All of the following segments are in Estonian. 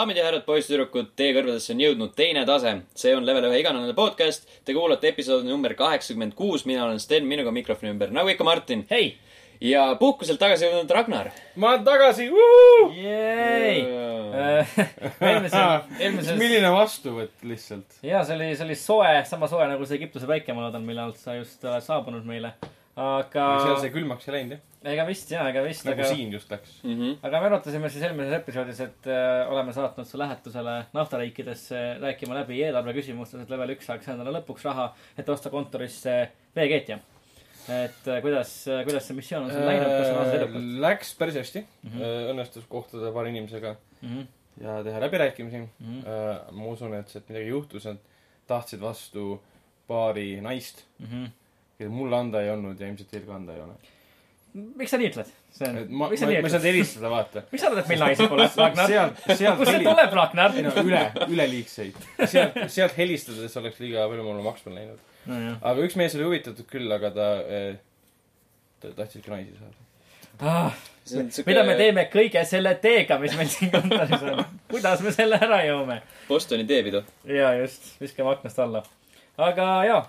daamid ja härrad, poisssüdrukud, teie kõrvadesse on jõudnud teine tase. see on level ühe iganädalane podcast. Te kuulate episoodi number kaheksakümmend kuus, mina olen Sten, minuga mikrofoni ümber, nagu ikka Martin. hei, ja puhkuselt tagasi jõudnud Ragnar. ma olen tagasi, eelmisel, milline vastuvõtt lihtsalt. jaa, see oli, see oli soe, sama soe nagu see Egiptuse päike, ma loodan, millal sa just oled saabunud meile. Aga seal see külmaks ei läinud jah, ega vist jaa, ega vist, nagu aga, siin just läks. Mhm. aga me arutasime siis eelmises episoodis, et äh, oleme saatnud su lähetusele naftariikidesse rääkima läbi eelarve küsimustes, et level üks saaks endale lõpuks raha, et osta kontorisse veekeetja. et äh, kuidas, kuidas see missioon on sul läinud, kas on olnud edukalt? Läks päris hästi mm. -hmm. õnnestus kohtuda paari inimesega Mhm, ja teha läbirääkimisi mm. -hmm. ma usun, et sealt midagi juhtus, nad tahtsid vastu paari naist, mhm. Keda mulle anda ei olnud ja ilmselt teil ka anda ei ole. miks sa nii ütled? see on, ma, ma, miks ma sa nii ei saanud ütled? helistada, vaata. miks sa arvad, et meil naisi pole, Ragnar? sealt, sealt kust see tuleb, Ragnar? ei no üle, üleliigseid. sealt, sealt helistades oleks liiga palju mulle maksma läinud. nojah. aga üks mees oli huvitatud küll, aga ta, ta tahtis ikka naisi saada. Ah, see on mida me siuke teeme kõige selle teega, mis meil siin kontoris on? kuidas me selle ära joome? Bostoni teepidu. ja just, viskame aknast alla. Aga jaa,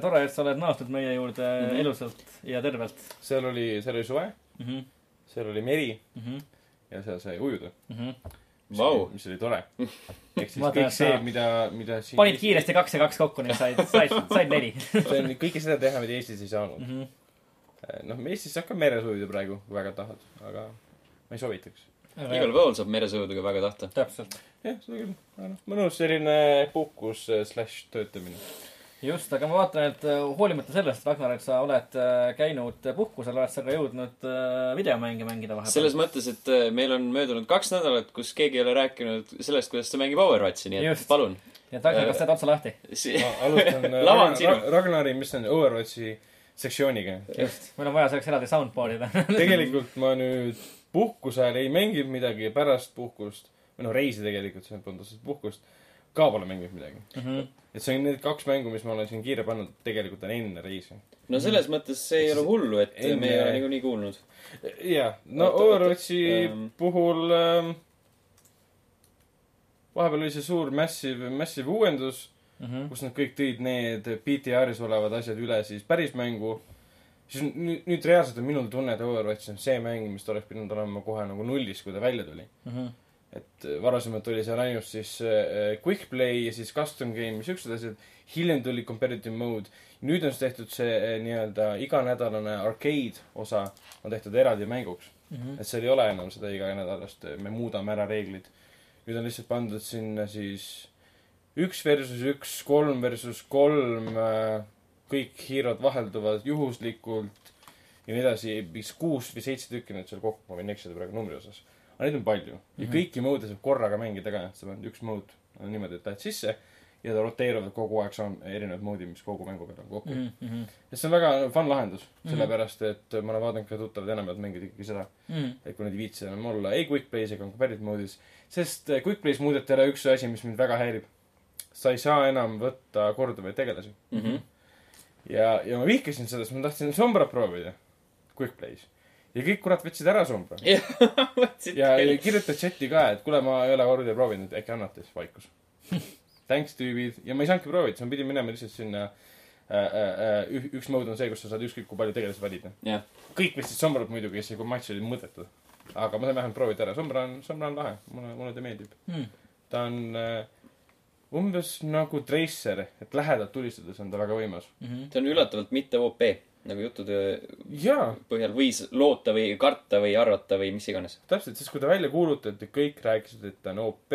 tore, et sa oled naasnud meie juurde mm. -hmm. ilusalt ja tervelt seal oli, seal oli suve, mm. -hmm. seal oli meri Mm -hmm. ja seal sai ujuda. Mm -hmm. Vau, mis oli tore. ehk siis kõik see mida, mida siin panid kiiresti kaks ja kaks kokku, nii said, said, said neli see on kõike seda teha, mida Eestis ei saanud mm. -hmm. noh, Eestis saab ka meres ujuda praegu, kui väga tahad, aga ma ei soovitaks. Igal pool saab meres õudu, kui väga tahta. täpselt. jah, seda küll, mõnus selline puhkus äh, slaš töötamine. just, aga ma vaatan, et äh, hoolimata sellest, Ragnar, et sa oled äh, käinud puhkusel, oled sa ka jõudnud videomänge mängida vahepeal. selles mõttes, et meil on möödunud kaks nädalat, kus keegi ei ole rääkinud sellest, kuidas ta mängib Overwatchi, nii et Just. palun. nii et Ragnar, kas teed otsa lahti? ma alustan Ragnar- sinu. Ragnari, mis on Overwatchi sektsiooniga. just, meil on vaja selleks eraldi soundboard'i teha. tegelikult ma nüüd puhkuse ajal ei mänginud midagi, pärast puhkust, või noh, reisi tegelikult, see polnud otseselt puhkust, ka pole mänginud midagi. Mhm. et see on need kaks mängu, mis ma olen siin kiire pannud, tegelikult on enne reisi. no selles mõttes see ei ole hullu, et Enne- me ei ole niikuinii kuulnud. jah, no Overwatchi ähm. puhul ähm, vahepeal oli see suur massive, massive uuendus, Mhm. kus nad kõik tõid need BTR-is olevad asjad üle siis päris mängu. Siis nüüd, nüüd reaalselt on minul tunne, et Overwatch on see mäng, mis ta oleks pidanud olema kohe nagu nullis, kui ta välja tuli. Mhm. et äh, varasemalt oli seal ainult siis äh, quick play ja siis custom game ja siuksed asjad. hiljem tuli competitive mode. nüüd on siis tehtud see äh, nii-öelda iganädalane arcade osa on tehtud eraldi mänguks. Mhm. et seal ei ole enam seda iganädalast, me muudame ära reeglid. nüüd on lihtsalt pandud sinna siis üks versus üks, kolm versus kolm, kõik hiirod vahelduvad juhuslikult ja nii edasi, vist kuus või seitse tükki nüüd seal kokku, ma võin eksida praegu numbri osas. aga neid on palju ja Mhm. kõiki mode'e saab korraga mängida ka, sa paned üks mode on niimoodi, et lähed sisse ja ta roteeruvad kogu aeg, see on erinevad mode'id, mis kogu mängu peale on kokku. Mhm. ja see on väga fun lahendus, Mhm. sellepärast et ma olen vaadanud ka tuttavad enamjaolt mängivad ikkagi seda et kui nad ei viitsi enam olla ei quick play's ega competitive mode'is, sest eh, quick play's muudeti ära üks asi, mis mind väga häirib. sa ei saa enam võtta korduvaid tegelasi. Mhm. ja, ja ma vihkasin seda, sest ma tahtsin Sombrat proovida quick play's. ja kõik kurat võtsid ära Sombra. mõtlesin ja ja kirjutad chati ka, et kuule, ma ei ole kordi proovinud, äkki annate siis vaikus. Thanks tüübid ja ma ei saanudki proovida, siis ma pidin minema lihtsalt sinna äh, äh, äh, üks mode on see, kus sa saad ükskõik kui palju tegelasi valida. jah, kõik võtsid Sombrat muidugi, kes kui matš oli mõttetu. aga ma sain vähemalt proovida ära, Sombra on, Sombra on lahe, mulle, mulle ta meeldib. Mhm. ta on äh, umbes nagu Tracer, et lähedalt tulistades on ta väga võimas. ta on üllatavalt mitte OP, nagu juttude jaa, põhjal võis loota või karta või arvata või mis iganes. täpselt, sest kui ta välja kuulutati, kõik rääkisid, et ta on OP,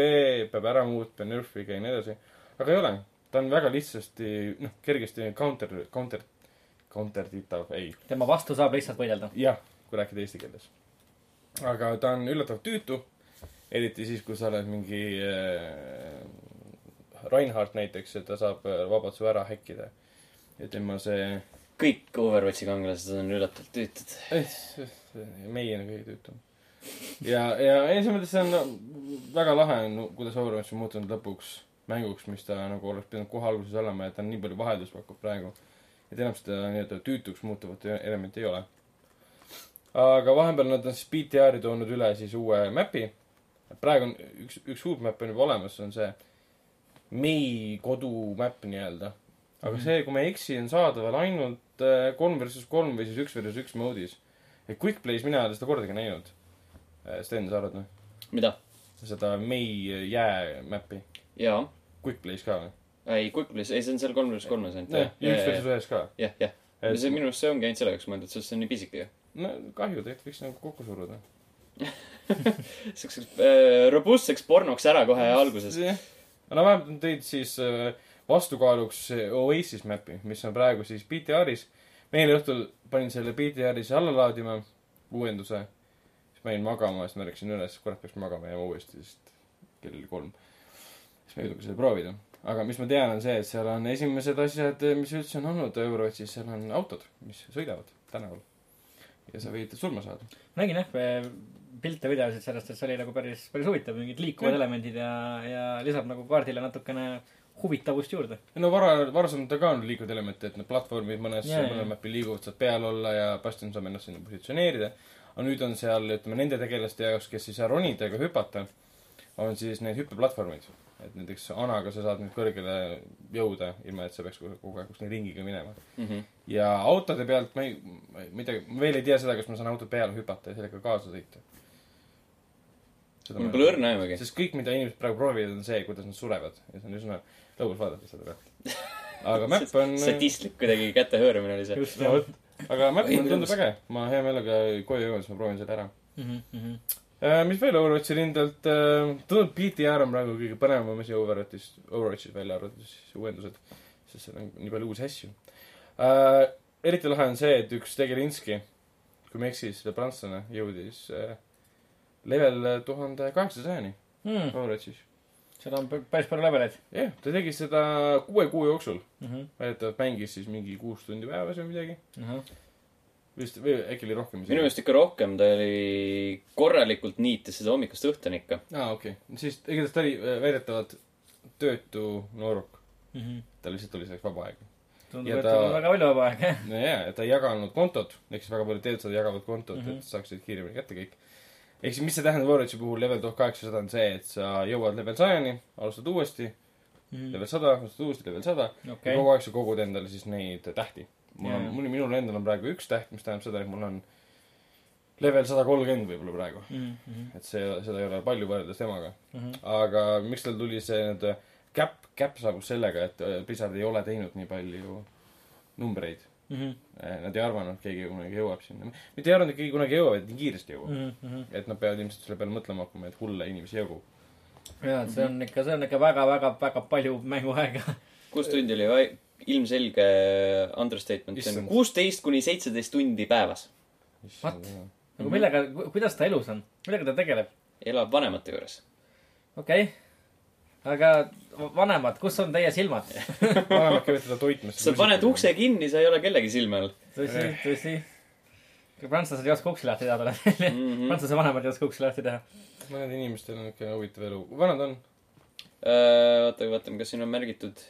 peab ära muutma, nörfiga ja nii edasi. aga ei ole, ta on väga lihtsasti, noh, kergesti counter, counter, counterditav, ei, tema vastu saab lihtsalt võidelda. jah, kui rääkida eesti keeles. aga ta on üllatavalt tüütu, eriti siis, kui sa oled mingi äh, Reinhardt näiteks, et ta saab äh, vabalt su ära häkkida. ja tema see, kõik Overwatchi kangelased on üllatavalt tüütud. meie on kõige tüütum. ja, ja ei, selles mõttes see on väga lahe on, kuidas Overwatch on muutunud lõpuks mänguks, mis ta nagu oleks pidanud kohe alguses olema ja ta on nii palju vaheldust pakub praegu. et enam seda nii-öelda tüütuks muutuvat elementi ei ole. aga vahepeal nad on siis BTR-i toonud üle siis uue map'i. praegu on üks, üks uut map on juba olemas, see on see Mei kodumäpp nii-öelda. aga Mhm. see, kui ma ei eksi, on saadaval ainult äh, kolm versus kolm või siis üks versus üks moodis. et Quick Play's mina ei ole seda kordagi näinud. Sten, sa arvad või? mida? seda Mei jäämäppi. jaa. Quick Play's ka või? ei, Quickplace, ei see on seal kolm versus kolmes ainult. jah, ja üks versus ühes ka. jah, jah. see minu arust see ongi ainult selle jaoks mõeldud, sest see on nii pisike ju. no kahju, tegelikult võiks nagu kokku suruda. siukseks äh, robustseks pornoks ära kohe alguses. No vähemalt nad tõid siis äh, vastukaaluks äh, Oasis map'i, mis on praegu siis BTR-is. ma eile õhtul panin selle BTR-is alla laadima, uuenduse. siis ma jäin magama, siis ma ärkasin üles, kurat peaks magama jääma uuesti, sest kell oli kolm. siis ma ei jõudnud seda proovida. aga mis ma tean, on see, et seal on esimesed asjad, mis üldse on olnud Overwatchis, seal on autod, mis sõidavad tänaval. ja sa võid surma saada. nägin jah, pilte, videosid sellest, et see oli nagu päris, päris huvitav, mingid liikuvad Jah. elemendid ja, ja lisab nagu kaardile natukene huvitavust juurde. no vara, varasemalt on ka olnud liikuvaid elemente, et need platvormid mõnes yeah,, mõnel mapil liiguvad, saad peal olla ja bastion saab ennast sinna positsioneerida. aga nüüd on seal, ütleme nende tegelaste jaoks, kes ei saa ronida ega hüpata, on siis need hüppeplatvormid. et näiteks Anaga sa saad nüüd kõrgele jõuda, ilma et sa peaks kogu aeg kuskile ringiga minema. Mhm. ja autode pealt ma ei, ma ei tea, ma veel ei tea seda, kas ma saan auto peale hüpata ja sellega kaasa sõita. Mul pole õrna aimugi. sest kõik, mida inimesed praegu proovivad, on see, kuidas nad surevad ja see on üsna lõbus vaadata seda pealt. aga mäpp on. sadistlik kuidagi käte hõõrumine oli see. just, vot, aga mäpp mulle tundub äge. ma hea meelega koju jõuan, siis ma proovin selle ära. Mhm, mis veel Overwatchi rindelt, tundub BTR on praegu kõige põnevam asi Overwatchis, Overwatchis välja arvatud siis uuendused, sest seal on nii palju uusi asju. eriti lahe on see, et üks Tegelinski, kui ma ei eksi, siis prantslane jõudis äh, level tuhande kaheksasajani Hmm, Overwatchis. seda on pä- päris palju leveleid jah, ta tegi seda kuue kuu jooksul. mm. -hmm. väidetavalt mängis siis mingi kuus tundi päevas või midagi. Uh -huh. vist, või äkki oli rohkem minu meelest ikka rohkem, ta oli korralikult niitis seda hommikust õhtuni ikka. aa, okei okay.. siis igatahes ta oli äh, väidetavalt töötu nooruk. Mm -hmm. tal lihtsalt oli selleks vaba aega. tundub, Ja et ta- tal on väga palju vaba aega. no jaa, et ta ei jaganud kontot, ehk siis väga paljud teevad jagavad kontot mm, Mhm. -hmm. et saaksid kiiremini kätte kõik. Ehk siis, mis see tähendab Overwatchi puhul level tuhat kaheksasada on see, et sa jõuad level sajani, alustad uuesti, level sada, alustad uuesti, level sada ja Mhm. okei, kogu aeg sa kogud endale siis neid tähti. mul on Jaa., mul, minul endal on praegu üks täht, mis tähendab seda, et mul on level sada kolmkümmend võib-olla praegu. Mhm, et see, seda ei ole palju võrreldes temaga. aga miks tal tuli see nüüd käpp, käpp saabus sellega, et äh, Blizzard ei ole teinud nii palju numbreid. Mhm, Nad ei arvanud, et keegi kunagi jõuab sinna. mitte ei arvanud, et keegi kunagi jõuab, et nii kiiresti jõuab. mhm. et nad peavad ilmselt selle peale mõtlema hakkama, et hulle inimesi jagub. jaa, et see on ikka, see on ikka väga-väga-väga palju mänguaega. kuus tundi oli vai- ilmselge understatement, see on kuusteist kuni seitseteist tundi päevas. What? nagu millega, kuidas ta elus on, millega ta tegeleb? elab vanemate juures. okei okay., aga vanemad, kus on teie silmad? vanemad käivad teda toitmas. sa paned ukse kinni, sa ei ole kellegi silme all. tõsi, tõsi. prantslased ei oska uksi lahti teha, tuleb välja. Mhm. prantsuse vanemad ei oska uksi lahti teha. mõned inimestel on ikka huvitav elu. kui vanad on? Äh, oota, vaatame, kas siin on märgitud.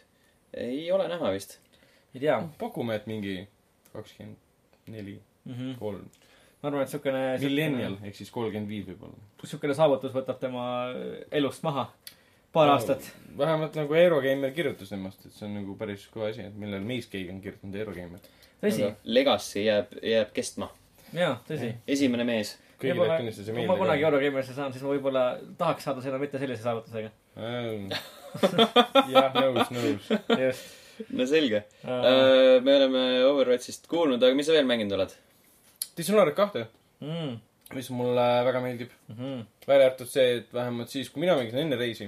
ei ole näha vist. ei tea pakume, et mingi kakskümmend neli, mm. -hmm. kolm. ma arvan, et siukene. Millennial ehk siis kolmkümmend viis võib-olla. siukene saavutus võtab tema elust maha. Paar aastat. vähemalt nagu Eurogeimer kirjutas temast, et see on nagu päris kõva asi, et millal meis keegi on kirjutanud Eurogeimer. tõsi, Legacy jääb, jääb kestma. jaa, tõsi. esimene mees. kõigile Võib-olla- tunnistas ja kui ma kunagi. Eurogamerisse saan, siis ma võib-olla tahaks saada seda mitte sellise saavutusega. jah, nõus, nõus. just. no selge. mm.. me oleme Overwatchist kuulnud, aga mis sa veel mänginud oled? Dishonored kahte, Mm. mis mulle väga meeldib. Mhm. välja arvatud see, et vähemalt siis, kui mina mängisin enne reisi,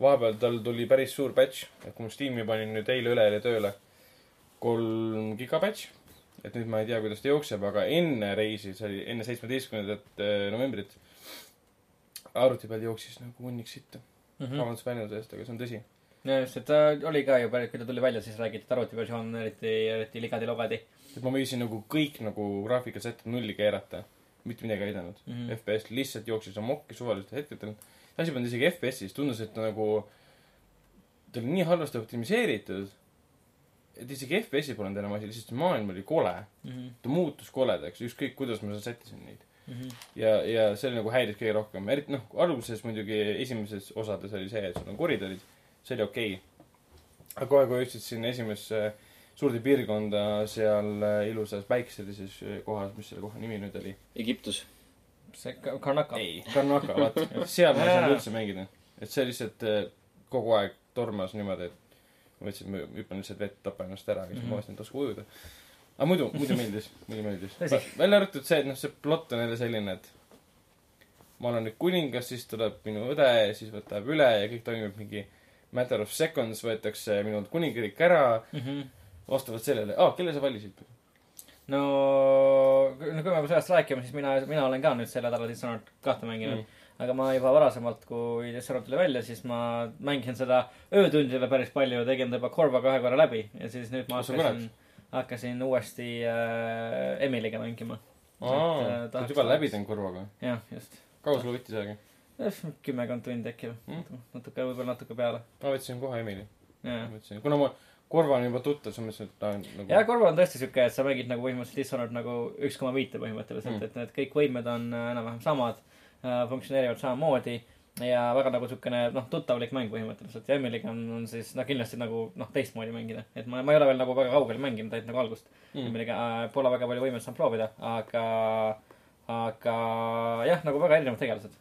vahepeal tal tuli päris suur patch, et kui ma Steam'i panin nüüd eile üleeile tööle, kolm giga patch. et nüüd ma ei tea, kuidas ta jookseb, aga enne reisi, see oli enne seitsmeteistkümnendat eh, novembrit, arvuti peal jooksis nagu hunnik sitta. Mhm. vabandust väljenduse eest, aga see on tõsi. ja just, et ta oli ka ju päris, kui ta tuli välja, siis räägiti, et arvutiversioon on eriti, eriti ligadi-logadi et ma võisin nagu kõik nagu graafikad sätted nulli keerata, mitte midagi ei aidanud mm. -hmm. FPS lihtsalt jooksis amokki suvalistel hetkedel. Asi polnud isegi FPS-is, tundus, et ta nagu, ta oli nii halvasti optimiseeritud, et isegi FPS-i polnud enam asi, lihtsalt see maailm oli kole. mm. ta muutus koledaks, ükskõik kuidas ma sättisin neid. Mhm. ja, ja see nagu häiris kõige rohkem, eriti noh, alguses muidugi esimeses osades oli see, et sul on koridorid, see oli okei okay.. aga kohe, kui jõudsid sinna esimesse suurde piirkonda seal ilusas päikeselises äh, kohas, mis selle koha nimi nüüd oli? Egiptus. See Ka- Karnaka. ei, Karnaka, vaata, seal ma ei saanud üldse mängida. et see lihtsalt äh, kogu aeg tormas niimoodi, et ma mõtlesin, et ma hüppan lihtsalt vett, tapan ennast ära, siis Mhm. ma vaatasin, et oskab ujuda. aga muidu, muidu meeldis, muidu meeldis välja arvatud see, et noh, see plott on jälle selline, et ma olen nüüd kuningas, siis tuleb minu õde ja siis võtab üle ja kõik toimub mingi matter of seconds, võetakse minult kuningriik ära Mhm. vastavalt sellele, aa, kelle sa valisid? no, kui me sellest räägime, siis mina, mina olen ka nüüd sel nädalal Dishonored kahte mänginud Mm. aga ma juba varasemalt, kui Dishonored tuli välja, siis ma mängisin seda öötundidele päris palju, tegin ta juba korvaga ühe korra läbi ja siis nüüd ma sa hakkasin, hakkasin uuesti äh, Emiliga mängima. aa Et, äh,, oled juba läbi teinud korvaga? jah, just. kaua sul võttis aega? kümmekond tundi äkki Mm. mm., natuke, võib-olla natuke peale. ma võtsin kohe Emili. mõtlesin, kuna ma korva on juba tuttav, ma mõtlesin, et ta on nagu ja korva on tõesti siuke, et sa mängid nagu põhimõtteliselt Dishonored nagu üks koma viite põhimõtteliselt Mm. et need kõik võimed on äh, enam-vähem samad äh,, funktsioneerivad samamoodi ja väga nagu siukene noh, tuttavlik mäng põhimõtteliselt ja Emily'ga on, on siis noh, kindlasti nagu noh, teistmoodi mängida, et ma, ma ei ole veel nagu väga kaugele mänginud, ainult nagu algust mm.. Emily'ga äh, pole väga palju võimet saanud proovida, aga, aga jah, nagu väga erinevad tegelased.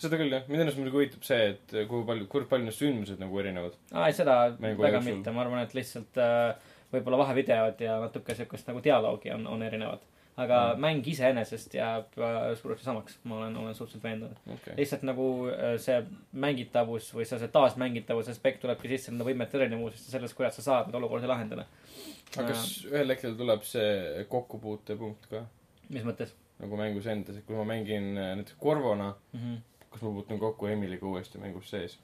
Seda küll jah, mind ennast muidugi huvitab see, et kui palju, kui palju need sündmused nagu erinevad. aa, ei seda Mängu väga jooksul. mitte, ma arvan, et lihtsalt äh, võib-olla vahevideod ja natuke siukest nagu dialoogi on, on erinevad. aga Mm. mäng iseenesest jääb äh, suuresti samaks, ma olen, olen suhteliselt veendunud. okei. lihtsalt nagu äh, see mängitavus või see, see taasmängitavuse aspekt tulebki sisse nende võimete erinevusest ja sellest, kuidas sa saad neid olukordi lahendada. aga kas ühel hetkel tuleb see kokkupuutepunkt ka mis mõttes nagu mängus endas, et kui ma mängin äh, näiteks Korvona, mm? -hmm. Kas ma puutun kokku Emiliga uuesti mängus sees?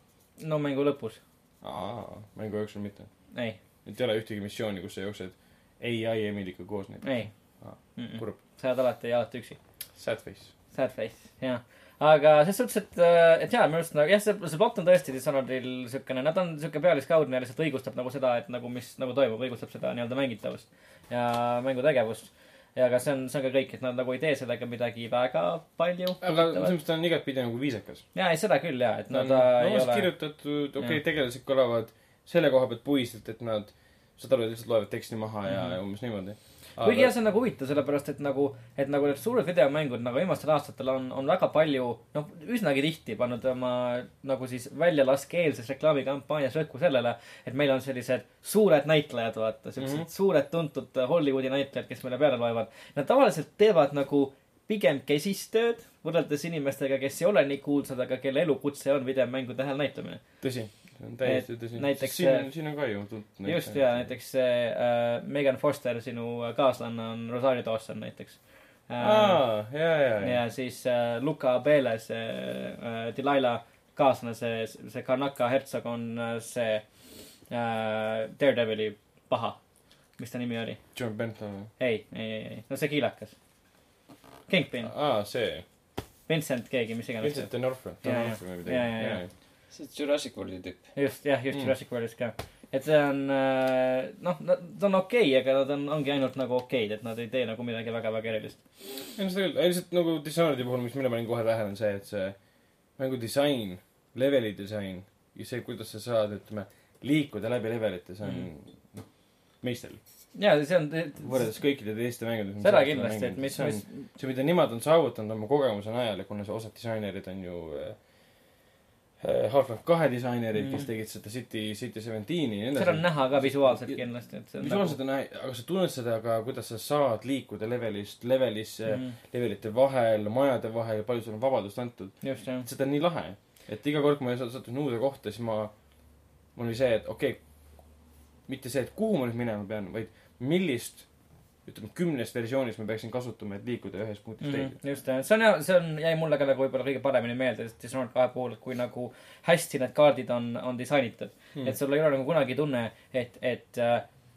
no mängu lõpus, aa, mängu jooksul mitte. ei, et ei ole ühtegi missiooni, kus sa jooksed ai Emiliga koos näiteks. ei Aa, mm. -mm. kurb. sa oled alati, alati üksi. Sad face. Sad face, jah. aga selles suhtes, et, et jaa, minu arust nagu jah, see, see plott on tõesti Dishonoredil siukene, nad on siuke pealiskaudne ja lihtsalt õigustab nagu seda, et nagu mis nagu toimub, õigustab seda nii-öelda mängitavust ja mängutegevust. Ja aga see on, see on ka kõik, et nad nagu ei tee sellega midagi väga palju. aga selles mõttes ta on igatpidi nagu viisakas. jaa, ei seda küll jaa, et ta no on ta ei ole. kirjutatud, okei okay,, tegelased kõlavad selle koha pealt puiselt, et nad, saad aru, lihtsalt loevad teksti maha ja, Mhm. ja umbes niimoodi. Kuigi jah, see on nagu huvitav, sellepärast et nagu, et nagu need suured videomängud nagu viimastel aastatel on, on väga palju, noh, üsnagi tihti pannud oma nagu siis väljalaskeelses reklaamikampaanias rõhku sellele, et meil on sellised suured näitlejad, vaata, siuksed mm. -hmm. suured tuntud Hollywoodi näitlejad, kes meile peale loevad. Nad tavaliselt teevad nagu pigem kesistööd võrreldes inimestega, kes ei ole nii kuulsad, aga kelle elukutse on videomängude hääl näitlemine. tõsi, see on täiesti tõsi. siin on, siin on ka ju tuntud just ja. näiteks see äh, Megan Foster, sinu kaaslanne on Rosario Dawson näiteks äh,. aa, ja, ja, ja. ja siis äh, Luka Bele, see äh, Delilah kaaslane, see, see Karnaka hertsog on äh, see äh, Daredevili paha. mis ta nimi oli? John Benton. ei, ei, ei, ei, no see kiilakas. Kingpin, aa, see. Vincent keegi, mis iganes. Vincent D'Onofrio. D'Onofrio või midagi. See on Jurassic Worldi tüüp. just, jah, just Mm. Jurassic Worldis ka. et see on äh, noh, ta on okei okay,, aga nad on, ongi ainult nagu okeid, et nad ei tee nagu midagi väga-väga erilist. ei no seda küll, lihtsalt nagu Dishonored'i puhul, mis mina panin kohe tähele, on see, et see mängu disain, leveli disain ja see, kuidas sa saad, ütleme, liikuda läbi levelite, see on Mhm. noh, meisterlik. ja see on, võrreldes kõikide teiste mängudega. seda kindlasti, et mis, see on mis, see, mida nemad on saavutanud oma kogemuse najal ja kuna see osad disainerid on ju äh, Half-Life kahe disainerid mm., kes Mm. tegid seda City, City Seventeen'i ja nii seda on edasi. näha ka visuaalselt kindlasti, et see on visuaalselt on, aga sa tunned seda ka, kuidas sa saad liikuda levelist levelisse mm., levelite vahel, majade vahel, palju sul on vabadust antud. seda on nii lahe, et iga kord, kui ma sattusin uude kohta, siis ma, mul oli see, et okei okay,, mitte see, et kuhu ma nüüd minema pean, vaid millist, ütleme, kümnest versioonist ma peaksin kasutama, et liikuda ühest punktist mm teise. -hmm, just see on see on, jäi mulle ka nagu võib-olla kõige paremini meelde Dishonored kahe puhul, kui nagu hästi need kaardid on, on disainitud mm.. et sul ei ole nagu kunagi tunne, et, et,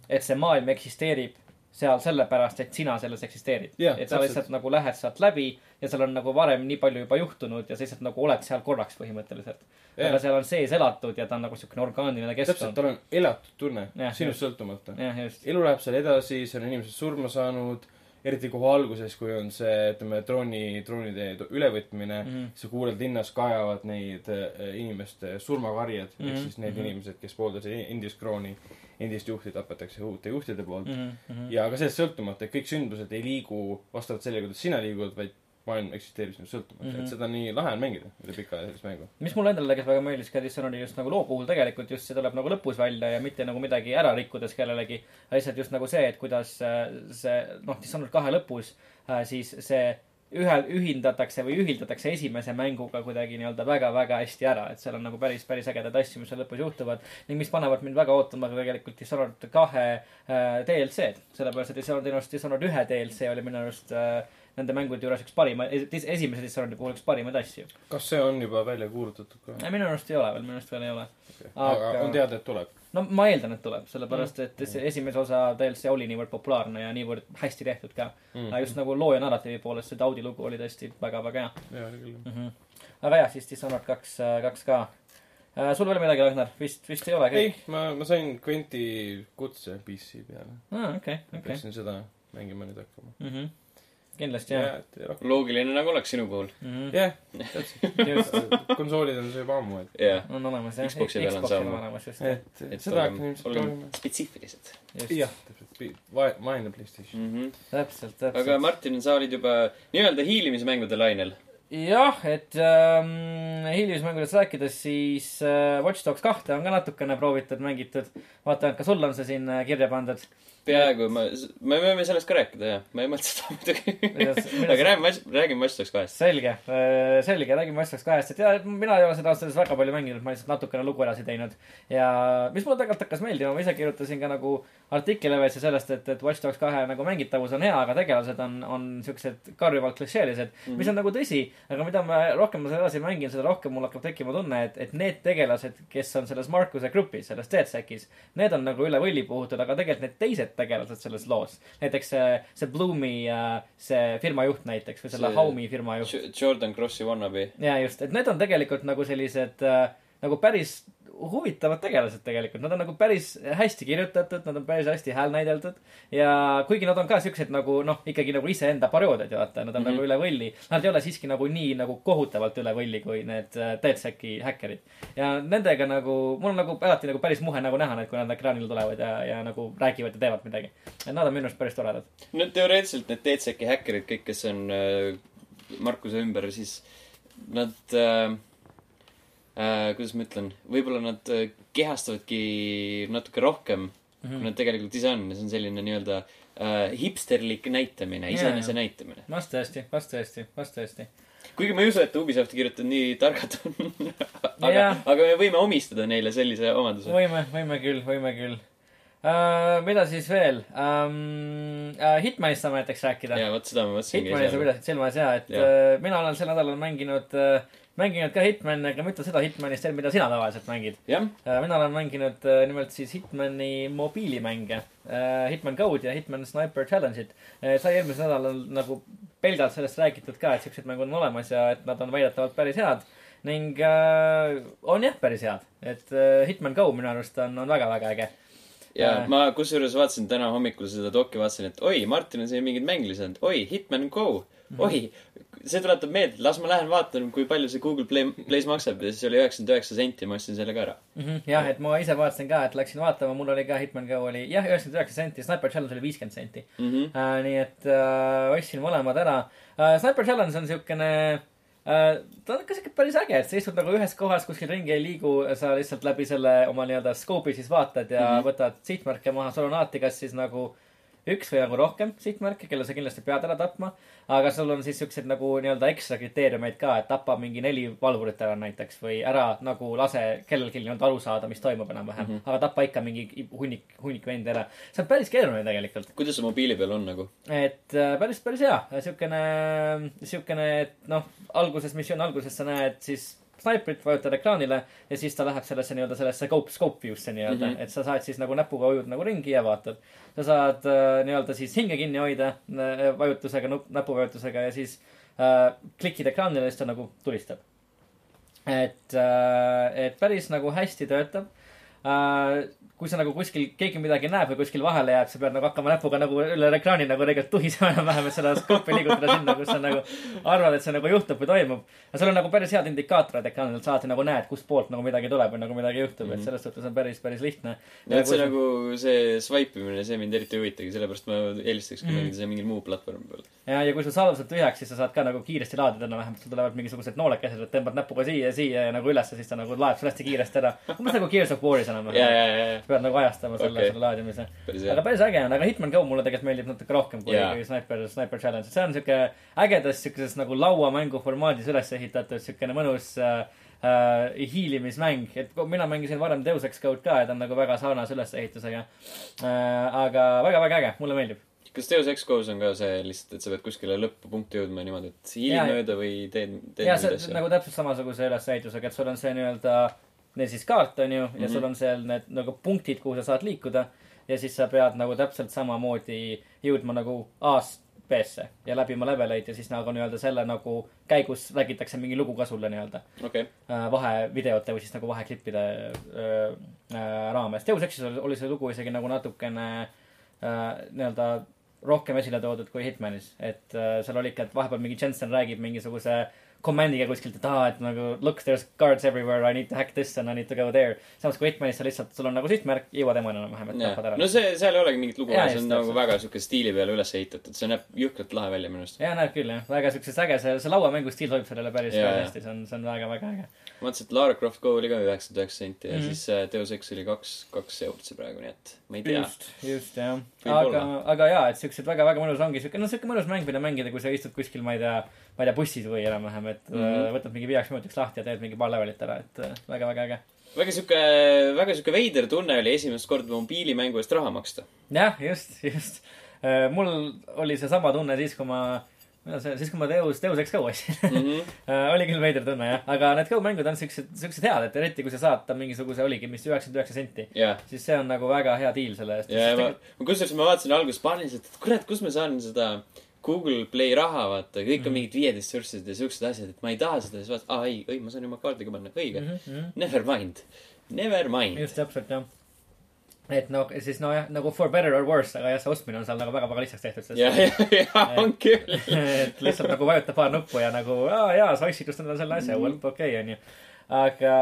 et see maailm eksisteerib seal sellepärast, et sina selles eksisteerid Jah, et sa lihtsalt nagu lähed sealt läbi ja seal on nagu varem nii palju juba juhtunud ja sa lihtsalt nagu oled seal korraks põhimõtteliselt. aga seal on sees elatud ja ta on nagu siukene orgaaniline täpselt, keskkond. tal on elatud tunne Jah, sinust sõltumata. elu läheb seal edasi, seal on inimesed surma saanud, eriti kohe alguses, kui on see, ütleme, drooni, droonide ülevõtmine mm. -hmm. sa kuuled linnas kaevavad neid äh, inimeste surmakarjed mm, -hmm. ehk Mhm, siis need mm. -hmm. inimesed, kes pooldasid endist krooni, endist juhti tapetakse uute juhtide poolt mm. -hmm. ja ka sellest sõltumata, et kõik sündmused ei liigu vastavalt sellele, kuidas sina liigud, vaid maailm eksisteerib sinust sõltumata mm, Mhm. -hmm. et seda on nii lahe on mängida üle pika sellist mängu. mis mulle endale tegelikult väga meeldis ka Dishonored'i just nagu loo puhul tegelikult just see tuleb nagu lõpus välja ja mitte nagu midagi ära rikkudes kellelegi. lihtsalt just nagu see, et kuidas äh, see noh, Dishonored kahe lõpus äh, siis see ühe, ühindatakse või ühildatakse esimese mänguga kuidagi nii-öelda väga-väga hästi ära, et seal on nagu päris, päris ägedaid asju, mis seal lõpus juhtuvad ning mis panevad mind väga ootama ka tegelikult Dishonored kahe äh, DLC-d, sellepärast et Dishonored Dishonored ühe DLC oli minu arust äh, nende mängude juures üks parima, esimese Dishonored'i puhul üks parimaid asju. kas see on juba välja kuulutatud ka? minu arust ei ole veel, minu arust veel ei ole. aga Aga- on teada, et tuleb. no ma eeldan, et tuleb, sellepärast et see esimese osa DLC oli niivõrd populaarne ja niivõrd hästi tehtud ka mm.. just nagu loo ja narratiivi poolest see Taudi lugu oli tõesti väga-väga hea jaa, oli küll. mm. -hmm. aga jah, siis Dishonored kaks, kaks ka. sul veel midagi, Ragnar? vist, vist ei ole ei ma, ma sain Quenti kutse PC peale. aa, okei, okei. peaksin seda mängima nüüd hakkama. Mhm. Kindlasti jah. loogiline nagu oleks sinu puhul. jah, täpselt. just, konsoolid on see juba ammu, et, on olemas jah. Xbox'i peal on olemas just. et et seda hakkan, ilmselt proovima. spetsiifilised jah, täpselt. vae-, vaene PlayStation. mm. -hmm. täpselt, aga täpselt. Martin, sa olid juba nii-öelda hiilimismängude lainel. jah, et ähm, hiilimismängudest rääkides, siis äh, Watch Dogs kahte on ka natukene proovitud, mängitud. vaatan, et ka sul on see siin äh, kirja pandud. peaaegu, ma, me võime sellest ka rääkida, jah. ma ei mõtle seda muidugi. Aga räägime, räägime Watch Dogs kahest. selge, selge, räägime Watch Dogs kahest, et ja mina ei ole seda öeldes väga palju mänginud, ma lihtsalt natukene lugu edasi teinud. ja mis mulle tegelikult hakkas meeldima, ma ise kirjutasin ka nagu artikli levesse sellest, et, et Watch Dogs kahe nagu mängitavus on hea, aga tegelased on, on siuksed karjuvalt klišeelised mm, -hmm. mis on nagu tõsi, aga mida ma rohkem ma seda edasi mängin, seda rohkem mul hakkab tekkima tunne, et, et need tegelased, kes on selles Markuse grupis, selles DedSec'is, need on nagu üle võlli puhutud, aga tegelikult need teised tegelased selles loos, näiteks see, see Bloomi äh, see firma juht näiteks või selle See- Haumi firma juht, Jordan Crossi wannabe. ja just, et need on tegelikult nagu sellised äh, nagu päris huvitavad tegelased tegelikult, nad on nagu päris hästi kirjutatud, nad on päris hästi hääl näideldud ja kuigi nad on ka siuksed nagu noh, ikkagi nagu iseenda parodiad, vaata, nad on mm. -hmm. nagu üle võlli. Nad ei ole siiski nagu nii nagu kohutavalt üle võlli kui need äh, DedSec'i häkkerid. ja nendega nagu, mul on nagu alati nagu päris muhe nagu näha neid, kui nad ekraanile tulevad ja, ja nagu räägivad ja teevad midagi. et nad on minu arust päris toredad. no teoreetiliselt need DCK häkkerid, kõik, kes on äh, Markuse ümber, siis nad äh, äh,, kuidas ma ütlen, võib-olla nad äh, kehastavadki natuke rohkem mm, Mhm. -hmm. kui nad tegelikult ise on ja see on selline nii-öelda äh, hipsterlik näitamine, Jaa, iseenese jaa. näitamine. vast tõesti, vast tõesti, vast tõesti. kuigi ma ei usu, et Ubisofti kirjutajad nii targad on. aga Jaa., aga me võime omistada neile sellise omaduse. võime, võime küll, võime küll uh,. mida siis veel um,? Uh, Hitmanist saame näiteks rääkida. ja vot seda ma mõtlesingi Hitmani sa pidasid silmas ja, et Jah. uh, mina olen sel nädalal mänginud uh,, mänginud ka Hitmani, aga mitte seda Hitmanist, mida sina tavaliselt mängid jah, uh,. mina olen mänginud uh, nimelt siis Hitmani mobiilimänge uh,, Hitman Code ja Hitman Sniper Challenge'it sai eelmisel nädalal nagu pelgalt sellest räägitud ka, et siuksed mängud on olemas ja et nad on väidetavalt päris head ning uh, on jah, päris head, et uh, Hitman Go minu arust on, on väga-väga äge. ja Äh. ma kusjuures vaatasin täna hommikul seda doki, vaatasin, et oi, Martin on siin mingeid mänge lisanud, oi, Hitman Go, Mhm. oi, see tuletab meelde, las ma lähen vaatan, kui palju see Google Play, Plays maksab ja siis oli üheksakümmend üheksa senti, ma ostsin selle ka ära. Mhm, jah, et ma ise vaatasin ka, et läksin vaatama, mul oli ka Hitman Go oli jah, üheksakümmend üheksa senti, Sniper Challenge oli viiskümmend senti Mhm. äh,. nii et äh, ostsin mõlemad ära äh,. Sniper Challenge on siukene äh,, ta on ikka siuke päris äge, et sa istud nagu ühes kohas kuskil ringi ei liigu, sa lihtsalt läbi selle oma nii-öelda scope'i siis vaatad ja mm. -hmm. võtad sihtmärke maha, sul on alati kas siis nagu üks või nagu rohkem sihtmärke, kelle sa kindlasti pead ära tapma. aga sul on siis siuksed nagu nii-öelda ekstra kriteeriumeid ka, et tapa mingi neli valvurit ära näiteks või ära nagu lase kellelgi nii-öelda aru saada, mis toimub enam-vähem mm. -hmm. aga tapa ikka mingi hunnik, hunnik vendi ära. see on päris keeruline tegelikult. kuidas see mobiili peal on nagu? et äh, päris, päris hea, siukene, siukene, et noh, alguses, missiooni alguses sa näed siis snaiprit, vajutad ekraanile ja siis ta läheb sellesse nii-öelda sellesse scope, scope view'sse nii-öelda mm. -hmm. et sa saad siis nagu näpuga ujud nagu ringi ja vaatad. sa saad äh, nii-öelda siis hinge kinni hoida äh, vajutusega, näpuvajutusega ja siis äh, klikid ekraanile ja siis ta nagu tulistab. et äh,, et päris nagu hästi töötab äh, kui sa nagu kuskil keegi midagi näeb või kuskil vahele jääb, sa pead nagu hakkama näpuga nagu üle ekraani nagu tegelikult tuhisema enam-vähem, et seda skoopi liigutada sinna, kus sa nagu arvad, et see nagu juhtub või toimub. aga sul on nagu päris head indikaatorid ekraanil, sa alati nagu näed, kust poolt nagu midagi tuleb või nagu midagi juhtub mm, -hmm. Mhm. et selles suhtes on päris, päris lihtne. no et see nagu, see swipe imine, see mind eriti ei huvitagi, sellepärast ma eelistataks Mhm. mm. seda mingil muul platvormil peal. ja, ja kui sul salv saab tühjaks, siis sa saad ka nagu kiiresti laadida enam-vähem, sul tulevad mingisugused noolekesed, et tõmbad näpuga siia ja siia ja nagu ülesse, siis ta nagu laeb sul hästi kiiresti ära. umbes nagu Gears of War'is enam-vähem. Pead nagu ajastama selle okay., selle laadimise. aga päris äge on, aga Hitman Go mulle tegelikult meeldib natuke rohkem kui yeah. Sniper, Sniper Challenge, see on siuke ägedas siukeses nagu lauamängu formaadis üles ehitatud siukene mõnus äh, äh, hiilimismäng, et mina mängisin varem Deus Ex Code ka ja ta on nagu väga sarnase ülesehitusega äh,. aga väga-väga äge, mulle meeldib. kas Deus Ex Go's on ka see lihtsalt, et sa pead kuskile lõpupunkti jõudma niimoodi, et hiilid mööda või teed, teed ja see asju? nagu täpselt samasuguse ülesehitusega, et sul on see nii-öelda, neil siis kaart on ju mm, -hmm. ja Mhm. sul on seal need nagu punktid, kuhu sa saad liikuda. ja siis sa pead nagu täpselt samamoodi jõudma nagu A-st B-sse ja läbima leveleid ja siis nagu nii-öelda selle nagu käigus räägitakse mingi lugu ka sulle nii-öelda okei, äh, vahevideote või siis nagu vaheklippide äh, äh, raames. Deus Exis oli, oli see lugu isegi nagu natukene äh, nii-öelda rohkem esile toodud kui Hitmanis, et äh, seal oli ikka, et vahepeal mingi Jensen räägib mingisuguse komandiga kuskilt, et aa, et nagu look, there's guards everywhere, I need to hack this and I need to go there. samas kui Hitmanis sa lihtsalt, sul on nagu sihtmärk, jõua temani enam-vähem, et tapad ära no see, seal ei olegi mingit lugu Jaa, see just on nagu täpselt. väga siuke stiili peale üles ehitatud, see näeb jõhkralt lahe välja minu arust. ja näeb küll jah, väga siukses äge, see, see lauamängu stiil sobib sellele päris Jaa, jaa. hästi, see on, see on väga-väga äge. Ma vaatasin, et Lara Croft Go oli ka üheksakümmend üheksa senti ja mm. -hmm. siis äh, Deus Ex oli kaks, kaks eurot see praegu, nii et ma ei tea. just, just jah. Aga, aga jaa, et siuksed väga-väga mõnus ongi siuke, noh, siuke mõnus mäng, mida mängida, kui sa istud kuskil, ma ei tea, ma ei tea, bussis või enam-vähem, et mm. -hmm. võtad mingi viieks minutiks lahti ja teed mingi paar levelit ära, et äh, väga-väga äge. väga siuke, väga siuke veider tunne oli esimest korda mobiilimängu eest raha maksta. jah, just, just. mul oli seesama tunne siis, kui ma, millal see, siis kui ma Deus, Deus Ex Go ostsin Mhm. oli küll veider tunne jah, aga need Go mängud on siuksed, siuksed head, et eriti kui sa saad ta mingisuguse oligi, mis üheksakümmend üheksa senti, jah, siis see on nagu väga hea deal selle eest. ja ma, ma kusjuures ma vaatasin alguses paaniliselt, et kurat, kus ma saan seda Google Play raha vaata, kõik on mingid viieteist ressursid ja siuksed asjad, et ma ei taha seda, siis vaatasin, aa ei, ei, ma saan oma kaardiga panna, õige. Never mind, never mind. Just täpselt jah. Et no siis nojah, nagu for better or worse, aga jah, see ostmine on seal nagu väga-väga lihtsaks tehtud, sest ja, ja, ja on küll. et lihtsalt nagu vajuta paar nuppu ja nagu aa jaa, sa ostsid just endale selle asja, well okei okay, onju. aga,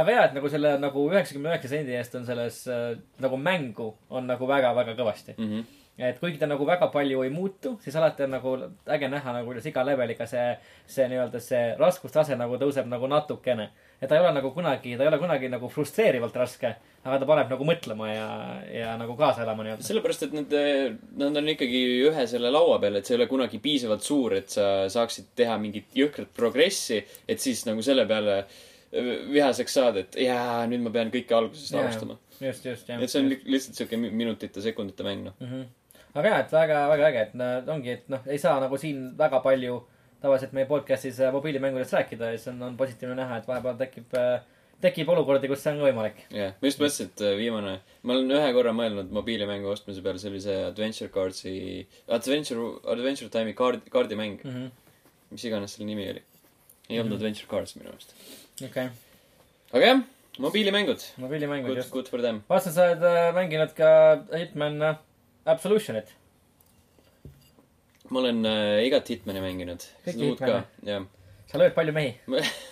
aga jaa, et nagu selle nagu üheksakümne üheksa sendi eest on selles äh, nagu mängu on nagu väga-väga kõvasti. Mhm. et kuigi ta nagu väga palju ei muutu, siis alati on nagu äge näha nagu kuidas iga leveliga see, see nii-öelda see raskustase nagu tõuseb nagu natukene. Et ta ei ole nagu kunagi, ta ei ole kunagi nagu frustreerivalt raske, aga ta paneb nagu mõtlema ja, ja nagu kaasa elama nii-öelda. sellepärast, et nad, nad on ikkagi ühe selle laua peal, et see ei ole kunagi piisavalt suur, et sa saaksid teha mingit jõhkrat progressi, et siis nagu selle peale öö, vihaseks saada, et jaa, nüüd ma pean kõike algusest alustama. just, just jah. et see on li- lihtsalt siuke mi- minutite, sekundite mäng, noh. mm. -hmm. aga jaa, et väga, väga äge, et ongi, et noh, ei saa nagu siin väga palju tavaliselt meie podcast'is äh, mobiilimängudest rääkida ja siis on, on positiivne näha, et vahepeal tekib, tekib olukordi, kus see on ka võimalik. jah, ma just mõtlesin, et äh, viimane, ma olen ühe korra mõelnud mobiilimängu ostmise peale, see Adventure Cards'i, Adventure, Adventure Time'i kaard, kaardimäng, mm. -hmm. mis iganes selle nimi oli. ei olnud Mhm. Adventure Cards minu meelest. okei okay., aga jah, mobiilimängud. mobiilimängud just. good for them. vaatasin, sa oled äh, mänginud ka Hitman äh, Absolutionit. Ma olen äh, igat Hitmani mänginud. Seda uut ka jah. sa lööd palju mehi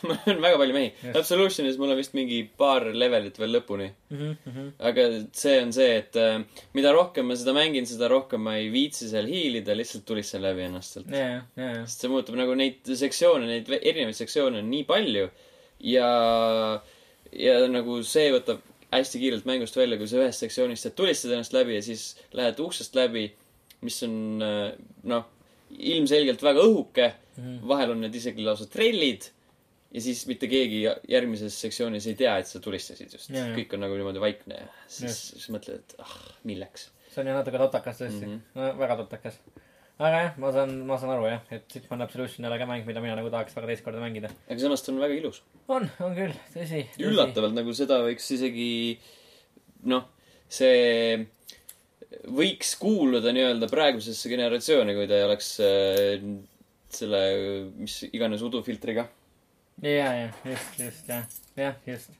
ma olen väga palju mehi. Absolutionis mul on vist mingi paar levelit veel lõpuni. mm? -hmm, mm -hmm. aga see on see, et äh, mida rohkem ma seda mängin, seda rohkem ma ei viitsi seal hiilida, lihtsalt tulistan läbi ennast sealt. ja, ja, sest see muutub nagu neid sektsioone, neid erinevaid sektsioone on nii palju ja, ja nagu see võtab hästi kiirelt mängust välja, kui sa ühest sektsioonist saad tulistada ennast läbi ja siis lähed uksest läbi, mis on äh, noh, ilmselgelt väga õhuke, Mhm. vahel on need isegi lausa trellid ja siis mitte keegi järgmises sektsioonis ei tea, et sa tulistasid just kõik on nagu niimoodi vaikne ja siis siis mõtled, et ah, milleks. see on ju natuke totakas tõesti mm. -hmm. no väga totakas. aga jah, ma saan, ma saan aru jah, et Hitman Absolution ei ole ka mäng, mida mina nagu tahaks väga teist korda mängida. aga samas ta on väga ilus. on, on küll, tõsi. üllatavalt nagu seda võiks isegi noh, see võiks kuuluda nii-öelda praegusesse generatsiooni, kui ta ei oleks äh, selle, mis iganes udufiltriga. ja, ja just, just jah, jah, just.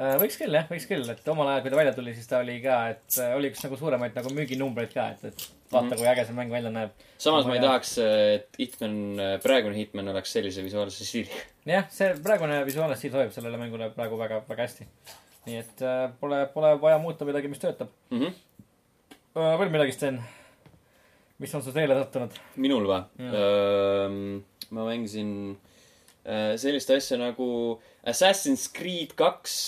Äh, võiks küll jah, võiks küll, et omal ajal, kui ta välja tuli, siis ta oli ka, et äh, oli üks nagu suuremaid nagu müüginumbreid ka, et, et vaata mm, -hmm. kui äge see mäng välja näeb. samas ma ei tahaks, et Hitman, praegune Hitman oleks sellise visuaalse stiiliga. jah, see praegune visuaalne stiil sobib sellele mängule praegu väga, väga hästi. nii et äh, pole, pole vaja muuta midagi, mis töötab Mhm. äh,. veel midagi, Sten? mis on su teele sattunud? minul või ma mängisin äh, sellist asja nagu Assassin's Creed kaks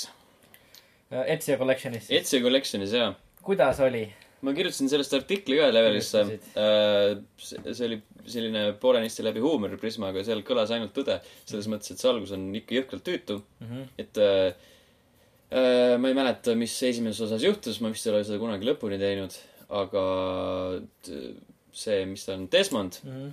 Äh, Ezio Collectionis. Ezio Collectionis jaa. kuidas oli? ma kirjutasin sellest artikli ka Levelisse. see oli selline poolenisti läbi huumoriprismaga, seal kõlas ainult tõde. selles mõttes, et see algus on ikka jõhkralt tüütu. Mhm. et äh, äh, ma ei mäleta, mis esimeses osas juhtus, ma vist ei ole seda kunagi lõpuni teinud, aga see, mis ta on, Desmond Mhm.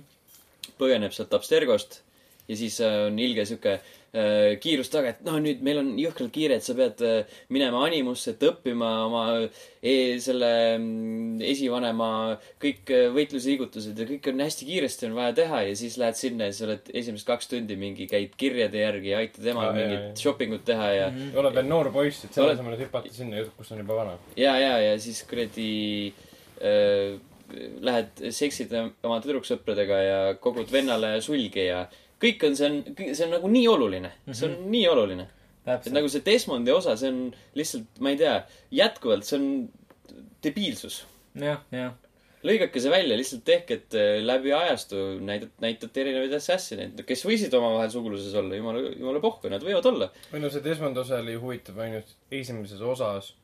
põgeneb sealt Abstergost ja siis äh, on ilge sihuke äh, kiirus taga, et noh, nüüd meil on jõhkralt kiire, et sa pead äh, minema animusse, et õppima oma e selle mm, esivanema kõik võitlusliigutused ja kõik on hästi kiiresti on vaja teha ja siis lähed sinna ja sa oled esimesed kaks tundi mingi, käid kirjade järgi ja aitad emal jaa, mingit shopping ut teha ja Mhm. oled veel noor poiss, et selle asemel, et hüpata sinna, kus on juba vana. ja, ja, ja siis kuradi äh, lähed seksid oma tüdruksõpradega ja kogud vennale sulgi ja kõik on, see on, see on nagu nii oluline. see on nii oluline. et nagu see Desmondi osa, see on lihtsalt, ma ei tea, jätkuvalt see on debiilsus. jah, jah. lõigake see välja, lihtsalt tehke, et äh, läbi ajastu näidad, näitate erinevaid assassineid, kes võisid omavahel suguluses olla, jumala, jumala pohhu, nad võivad olla. või no see Desmond osa oli huvitav ainult esimeses osas,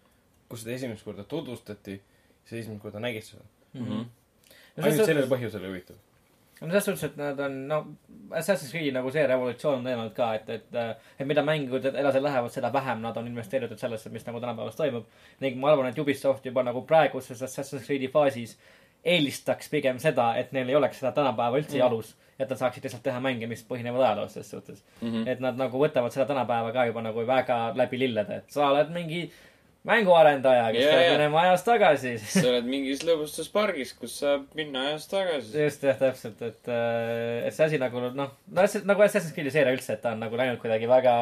kus seda esimest korda tutvustati, siis esimest korda nägid seda. Mhm. ainult sellel põhjusel oli huvitav. no selles suhtes, et nad on, no Assassin's Creed'i nagu see revolutsioon on teinud ka, et, et, et mida mängud edasi lähevad, seda vähem nad on investeeritud sellesse, mis nagu tänapäevas toimub. ning ma arvan, et Ubisoft juba nagu praeguses Assassin's Creed'i faasis eelistaks pigem seda, et neil ei oleks seda tänapäeva üldse Mm. jalus. et nad saaksid lihtsalt teha mänge, mis põhinevad ajaloos selles suhtes. Mhm. et nad nagu võtavad seda tänapäeva ka juba nagu väga läbi lillede, et sa oled mingi mänguarendaja, kes Jaa, peab minema ajas tagasi. sa oled mingis lõbustuspargis, kus saab minna ajas tagasi. just jah, täpselt, et, et see asi nagu noh, no see nagu Assassin's Creed'i seeria üldse, et ta on nagu läinud kuidagi väga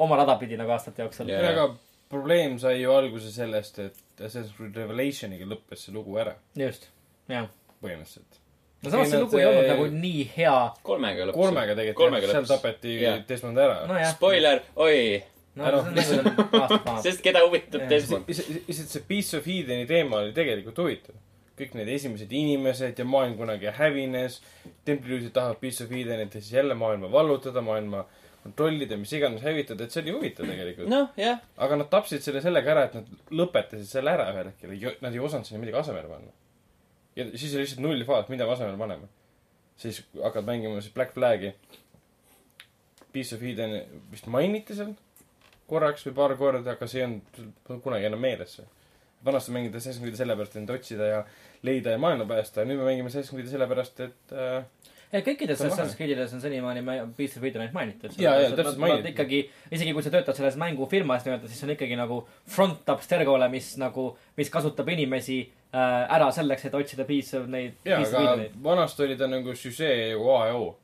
oma rada pidi nagu aastate jooksul Jaa. aga probleem sai ju alguse sellest, et Assassin's Creed Revelationiga lõppes see lugu ära, just, jah. põhimõtteliselt. no samas see lugu ei olnud nagu nii hea. kolmega lõppes. kolmega tegelikult, kolmega seal tapeti Jah. Desmond ära. nojah. Spoiler, oi, no on nagu sest keda huvitab. Desmond? lihtsalt see Piece of Edeni teema oli tegelikult huvitav. kõik need esimesed inimesed ja maailm kunagi hävines. templijuhid tahavad Piece of Edenit ja siis jälle maailma vallutada, maailma kontrollida, mis iganes hävitada, et see oli huvitav tegelikult. noh, jah, aga nad tapsid selle sellega ära, et nad lõpetasid selle ära ühel hetkel. Nad ei osanud sinna midagi asemele panna. ja siis oli lihtsalt null faas, mida me asemele paneme. siis hakkad mängima siis Black Flag'i. Piece of Eden vist mainiti seal korraks või paar korda, aga see ei olnud kunagi enam meeles vanasti mängida Assassin's Creed'i sellepärast, et end otsida ja leida ja maailma päästa ja nüüd me mängime Assassin's Creed'i sellepärast, et äh, ei, kõikides Assassin's. Creed'ides on senimaani ma- Beast of Edenit mainitud. Jaa, jaa, täpselt mainiti. ikkagi, isegi kui sa töötad selles mängufirmas nii-öelda, siis on ikkagi nagu front abstergole, mis nagu, mis kasutab inimesi äh, ära selleks, et otsida of neid, of aga vanasti oli ta nagu süžee ju A ja O.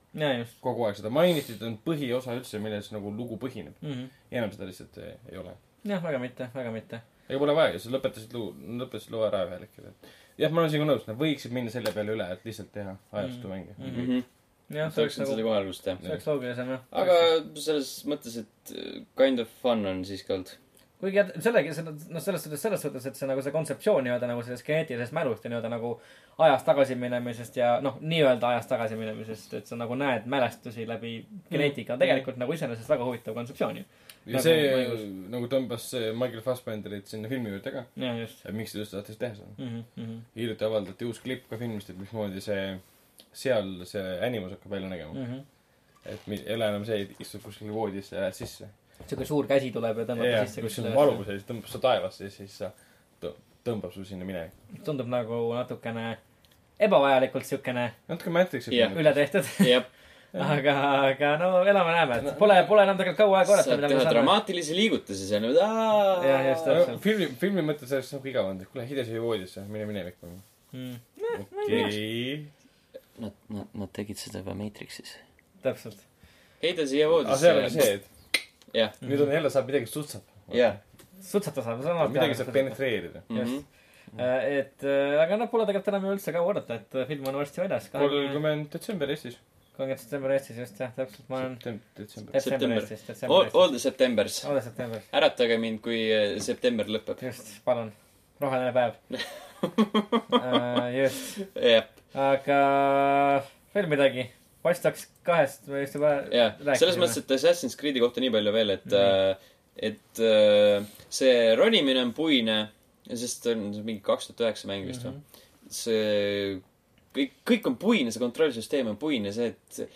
Kogu aeg seda mainiti, ta on põhiosa üldse, milles nagu lugu põhineb. mm. -hmm. ja enam seda lihtsalt ei, ei ole. jah, väga mitte, väga mitte. ega pole vaja, sa lõpetasid loo, lõpetasid loo ära ühel hetkel, et jah, ma olen sinuga nõus, nad võiksid minna selle peale üle, et lihtsalt teha ajastu mänge mm. Mhm. -hmm. jah, see oleks nagu, kohe algust teha see. oleks loogilisem jah. aga selles mõttes, et äh, kind of fun on siiski olnud. Kuigi sellegi, noh, selles suhtes, selles suhtes, et see nagu see kontseptsioon nii-öelda nagu sellest geneetilisest mälust ja nii-öelda nagu ajas tagasiminemisest ja noh, nii-öelda ajas tagasiminemisest, et sa nagu näed mälestusi läbi geneetika on tegelikult nagu iseenesest väga huvitav kontseptsioon ju. ja Nagu see mängus. nagu tõmbas see Michael Fassbenderit sinna filmi juurde ka. just miks ta üldse tahtis teha seda. mm. -hmm. hiljuti avaldati uus klipp ka filmist, et mismoodi see, seal see animus hakkab välja nägema mm. Mm -hmm. et ei ole enam see, et istud kuskil voodis ja lähed sisse. Siuke suur käsi tuleb ja tõmbab ja, sisse kus on valus ja siis tõmbab su taevasse ja siis tõmbab su sinna minevikku. tundub nagu natukene ebavajalikult siukene natuke Matrixit Jah. üle tehtud. jah, aga, aga no elame-näeme, et pole, pole enam tegelikult kaua aega oodata, saad mida teha dramaatilisi liigutusi seal nüüd. Jah, just, täpselt. filmi, filmi mõttes oleks nagu igav olnud, et kuule, Hidesi voodisse, mine minevikku. Mm, okei. Nad, nad, nad tegid seda juba Matrixis. täpselt. heida siia aga seal oli voodisse. see, et jah, nüüd on jälle, saab midagi sutsata. jah, sutsatas, ma saan alati midagi saab. penetreerida. Mhm. et äh, aga noh, pole tegelikult enam ju üldse kaua oodata, et äh, film on varsti väljas. kolmkümmend detsember Eestis. kolmkümmend september Eestis just jah, täpselt, ma olen detsember. detsember September. Eestis, All, detsember Eestis. all the Septembers. äratage mind, kui september lõpeb. just, palun, roheline päev uh. just, jah, aga veel midagi, Dogs kahest me just juba jah. selles mõttes, et Assassin's Creed'i kohta nii palju veel, et äh,, et äh, see ronimine on puine, sest on mingi kaks tuhat üheksa mäng vist või? see, kõik, kõik on puine, see kontrollsüsteem on puine, see, et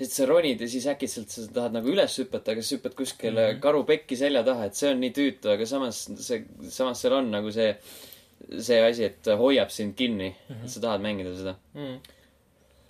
et sa ronid ja siis äkitselt sa tahad nagu üles hüpata, aga sa hüppad kuskile mm -hmm. karu pekki selja taha, et see on nii tüütu, aga samas see, samas seal on nagu see, see asi, et hoiab sind kinni mm, -hmm. et sa tahad mängida seda.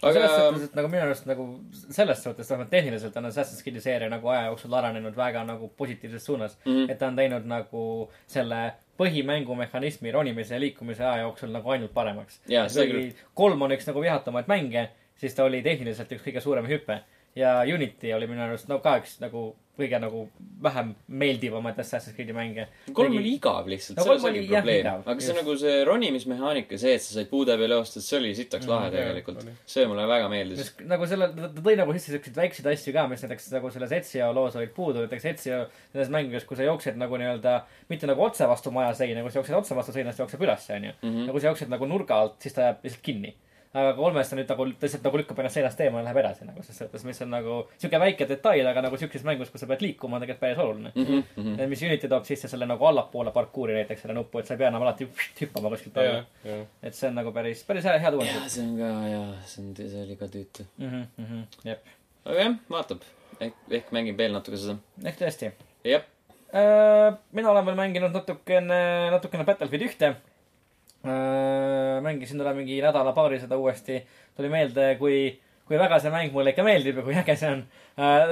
Aga selles suhtes, et nagu minu arust nagu selles suhtes, vähemalt tehniliselt on Assassin's Creed'i seeria nagu aja jooksul arenenud väga nagu positiivses suunas mm. -hmm. et ta on teinud nagu selle põhimängumehhanismi ronimise ja liikumise aja jooksul nagu ainult paremaks. Küll. kolm on üks nagu vihatamaid mänge, siis ta oli tehniliselt üks kõige suurem hüpe. Ja Unity oli minu arust no ka üks nagu kõige nagu vähem meeldivamaid Assassin's Creed'i mänge. kolm oli igav lihtsalt No selles oli probleem. aga see nagu see ronimismehaanika, see, et sa said puude peal joosta, see oli sitaks lahe Mhm, jaa, tegelikult see mulle väga meeldis. nagu selle, ta tõi nagu sisse siukseid väikseid asju ka, mis näiteks nagu selles Ezio loos olid puudu, näiteks Ezio nendes mängudes, kui sa jooksed nagu nii-öelda mitte nagu otse vastu maja seina, kui sa jooksed otse vastu seina, siis ta jookseb ülesse, onju. Kui sa jooksed nagu nurga alt, siis ta jääb lihtsalt kinni. Aga kolmes ta nüüd nagu lihtsalt nagu lükkab ennast seinast eemale ja läheb edasi nagu ses suhtes, mis on nagu siuke väike detail, aga nagu siukses mängus, kus sa pead liikuma, on tegelikult päris oluline. Mm -hmm. mis Unity toob sisse selle nagu allapoole parkuuri näiteks selle nuppu, et sa ei pea enam alati hüppama kuskilt alla jah., jah. et see on nagu päris, päris hea, head jaa, uuendused see on ka, jaa, see on, see oli ka tüütu. mm. -hmm, jep, aga jah, vaatab. ehk, ehk mängib veel natuke seda. ehk tõesti jah, Äh, mina olen veel mänginud natukene, natukene Battlefield ühte. Mängisin teda mingi nädala-paari seda uuesti. tuli meelde, kui, kui väga see mäng mulle ikka meeldib ja kui äge see on.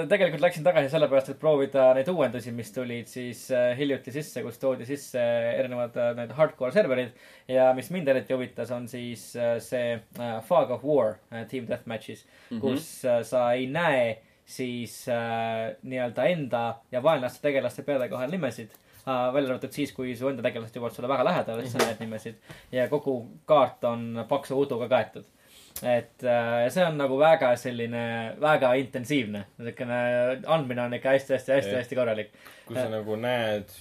tegelikult läksin tagasi sellepärast, et proovida neid uuendusi, mis tulid siis äh, hiljuti sisse, kus toodi sisse erinevad äh, need hardcore serverid. ja mis mind eriti huvitas, on siis äh, see äh, Fog of War äh, Team Deathmatch'is mm, -hmm. kus äh, sa ei näe siis äh, nii-öelda enda ja vaenlaste tegelaste peade kohal nimesid äh,. Välja arvatud siis, kui su enda tegelased jõuavad sulle väga lähedale, siis sa näed nimesid. ja kogu kaart on paksu uduga kaetud. et äh, see on nagu väga selline, väga intensiivne. niisugune andmine on ikka hästi-hästi-hästi-hästi korralik. kui sa nagu näed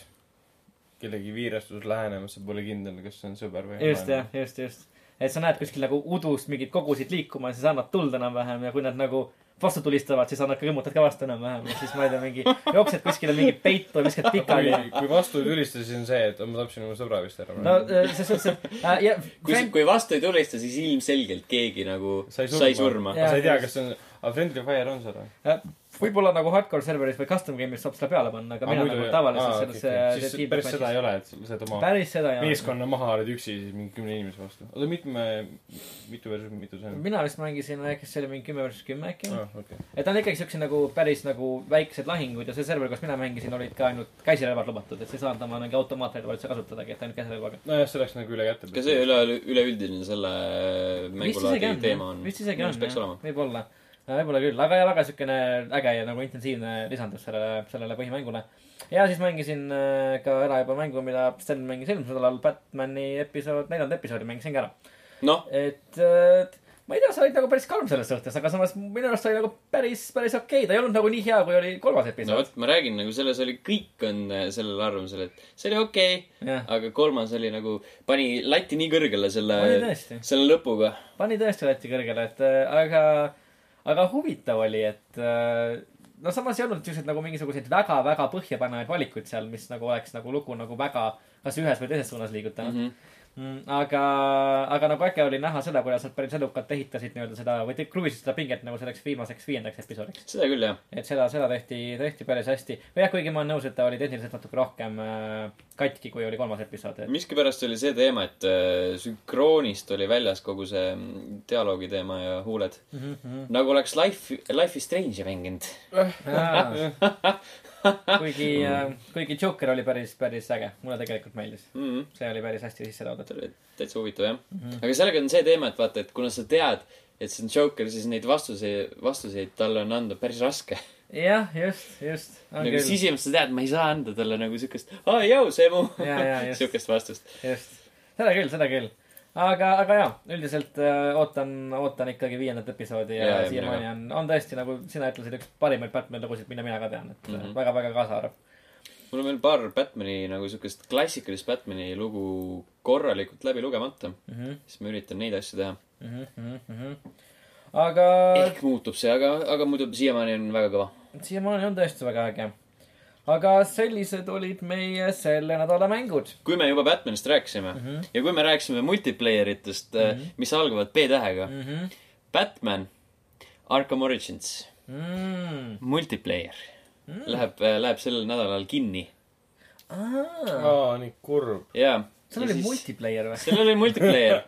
kellegi viirastus lähenemas, sa pole kindel, kas see on sõber või just jah, just, just. et sa näed kuskil nagu udust mingeid kogusid liikuma, siis annad tuld enam-vähem ja kui nad nagu vastu tulistavad, siis annad ka vastu enam-vähem ja siis ma ei tea, mingi jooksed kuskile mingi peitu, viskad pikali. kui, kui vastu ei tulista, siis on see, et ma tapsin oma sõbra vist ära. no äh, selles suhtes, et äh, ja kui, kui vastu ei tulista, siis ilmselgelt keegi nagu sai sai surma, surma. Jaa, sa ei tea, kas see on, aga Friendly Fire on seal või? võib-olla nagu hardcore serveris või custom game'is saab seda peale panna, aga mina nagu tavaliselt selles äh, siis päris seda ei ole, et sa saad oma päris seda ei ole. meeskonna maha oled üksi siis mingi kümne inimese vastu. oota, mitme, mitu versus mitu see on? mina vist mängisin, äkki see oli mingi kümme versus kümme äkki aa, okei. et ta on ikkagi siukse nagu päris nagu väiksed lahingud ja see server, kus mina mängisin, olid ka ainult käsirelvad lubatud, et sa ei saanud oma mingi automaatrelva üldse kasutadagi, et ainult käsirelvaga. nojah, see läks nagu üle käte. ka see üle, üleüldine selle mängulaadi teema on. vist isegi on, olema. võib-olla. Võib-olla küll, aga väga siukene äge ja nagu intensiivne lisandus sellele, sellele põhimängule. ja siis mängisin äh, ka ära juba mängu, mida Sten mängis eelmisel nädalal, Batman'i episood, neljanda episoodi mängisin ka ära. noh, et ma ei tea, sa olid nagu päris karm selles suhtes, aga samas minu arust oli nagu päris, päris okei okay., ta ei olnud nagu nii hea, kui oli kolmas no episood vot, ma räägin nagu selles oli, kõik on äh, sellel arvamusel, et see oli okei okay,, aga kolmas oli nagu, pani lati nii kõrgele selle selle lõpuga. pani tõesti lati kõrgele, et äh, aga, aga huvitav oli, et äh, no samas ei olnud siukseid nagu mingisuguseid väga-väga põhjapanevaid valikuid seal, mis nagu oleks nagu lugu nagu väga kas ühes või teises suunas liigutanud mm. -hmm. Mm, aga, aga nagu äge oli näha seda, kuidas nad päris edukalt ehitasid nii-öelda seda või te- kruvisid seda pinget nagu selleks viimaseks viiendaks episoodiks. seda küll jah. et seda, seda tehti, tehti päris hästi. või jah, kuigi ma olen nõus, et ta oli tehniliselt natuke rohkem äh, katki, kui oli kolmas episood, et miskipärast oli see teema, et äh, sünkroonist oli väljas kogu see mm, dialoogi teema ja huuled. mm. -hmm. nagu oleks Life, Life is Strange'i mänginud. kuigi, kuigi Joker oli päris, päris äge, mulle tegelikult meeldis. Mm -hmm. see oli päris hästi sisse toodud. täitsa huvitav jah mm. -hmm. aga sellega on see teema, et vaata, et kuna sa tead, et see on Joker, siis neid vastuseid, vastuseid talle on anda päris raske. jah, just, just. nagu sisimas sa tead, ma ei saa anda talle nagu siukest, aa jõu, see mu. siukest vastust. just. seda küll, seda küll. aga, aga jaa, üldiselt äh, ootan, ootan ikkagi viiendat episoodi ja, ja siiamaani on, on tõesti nagu sina ütlesid, üks parimaid Batman'i lugusid, mida mina ka tean, et mm Mhm. -hmm. väga-väga kaasaarv mul on veel paar Batman'i nagu siukest klassikalist Batman'i lugu korralikult läbi lugemata, mm. -hmm. siis ma üritan neid asju teha. Mm -hmm, mm -hmm. aga ehk muutub see, aga, aga muidu siiamaani on väga kõva. siiamaani on tõesti väga äge. Aga sellised olid meie selle nädala mängud kui me juba Batmanist rääkisime mm. -hmm. ja kui me rääkisime multiplayer itest mm, -hmm. mis algavad B-tähega mm, mm. -hmm. Batman Arkham Origins Mm. multiplayer Mm. läheb, läheb sellel nädalal kinni. aa, nii kurb. jaa. seal oli multiplayer või? seal oli multiplayer.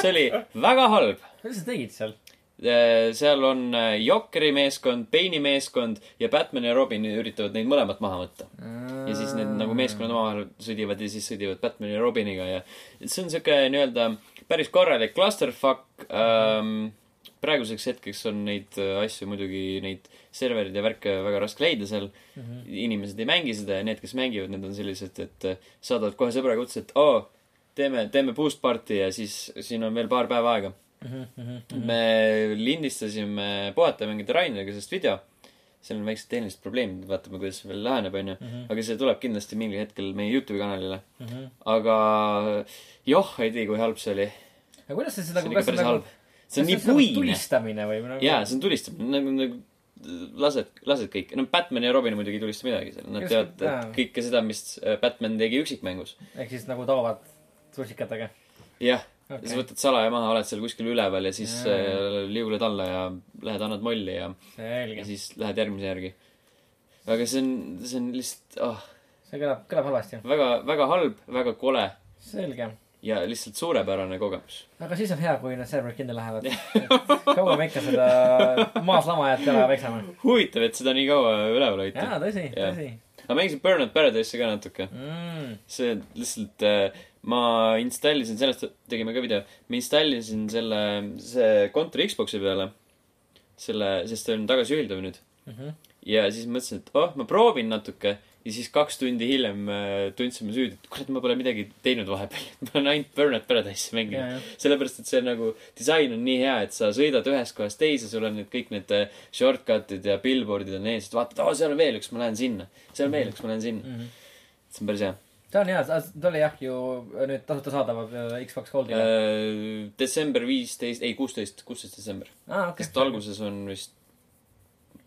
see oli väga halb. mida sa tegid seal? Seal on äh, Jokeri meeskond, Bane'i meeskond ja Batman ja Robin üritavad neid mõlemat maha võtta. ja siis need nagu meeskonnad omavahel sõdivad ja siis sõdivad Batman ja Robiniga ja see on siuke nii-öelda päris korralik clusterfuck ähm,. praeguseks hetkeks on neid äh, asju muidugi, neid serverid ja värke väga raske leida seal mm. -hmm. inimesed ei mängi seda ja need, kes mängivad, need on sellised, et äh, saadavad kohe sõbraga kutse, et oo, teeme, teeme boost party ja siis siin on veel paar päeva aega. Mhm, me lindistasime Puhata mängida Raineriga sellest video. seal on väiksed tehnilised probleemid, vaatame, kuidas see veel laheneb, onju. Mhm. aga see tuleb kindlasti mingil hetkel meie Youtube'i kanalile. aga joh, ei tea, kui halb see oli. aga kuidas sa see seda, on kas see päris nagu see on nii nagu puine. tulistamine või nagu? jaa, see on tulistamine, nagu, nagu lased, lased kõik. no Batman ja Robin muidugi ei tulista midagi seal. Nad teavad et kõike seda, mis äh, Batman tegi üksikmängus. ehk siis nagu toovad susikatega. jah, Okei. siis võtad salaja maha, oled seal kuskil üleval ja siis Jaa. äh, liuguled alla ja lähed annad molli ja, ja siis lähed järgmise järgi. aga see on, see on lihtsalt, ah, see kõlab, kõlab halvasti. väga, väga halb, väga kole selge. ja lihtsalt suurepärane kogemus. aga siis on hea, kui need serverid kinni lähevad. kaua me ikka seda maas lamajat jala peksame? huvitav, et seda nii kaua üleval hoiti. jaa, tõsi, Jah. tõsi ma mängisin Burnout Paradise'i ka natuke. mm.. see lihtsalt äh,, ma installisin, sellest tegime ka video, ma installisin selle, see kontori Xbox'i peale. selle, sest see on tagasiühildav nüüd. Mm -hmm. ja siis mõtlesin, et oh, ma proovin natuke. ja siis kaks tundi hiljem äh, tundsin ma süüdi, et kurat, ma pole midagi teinud vahepeal. ma olen ainult Burnout Paradise'i mänginud. sellepärast, et see nagu, disain on nii hea, et sa sõidad ühest kohast teise, sul on need kõik need äh, shortcut'id ja billboard'id on ees, et vaatad, aa, seal on veel üks, ma lähen sinna. seal on veel üks, ma lähen sinna. mm. -hmm. see on päris hea. See on hea, ta oli jah ju nüüd tasuta saadav äh, Xbox Goldile. Äh, detsember viisteist, ei kuusteist, kuusteist detsember. aa, okei. sest alguses on vist,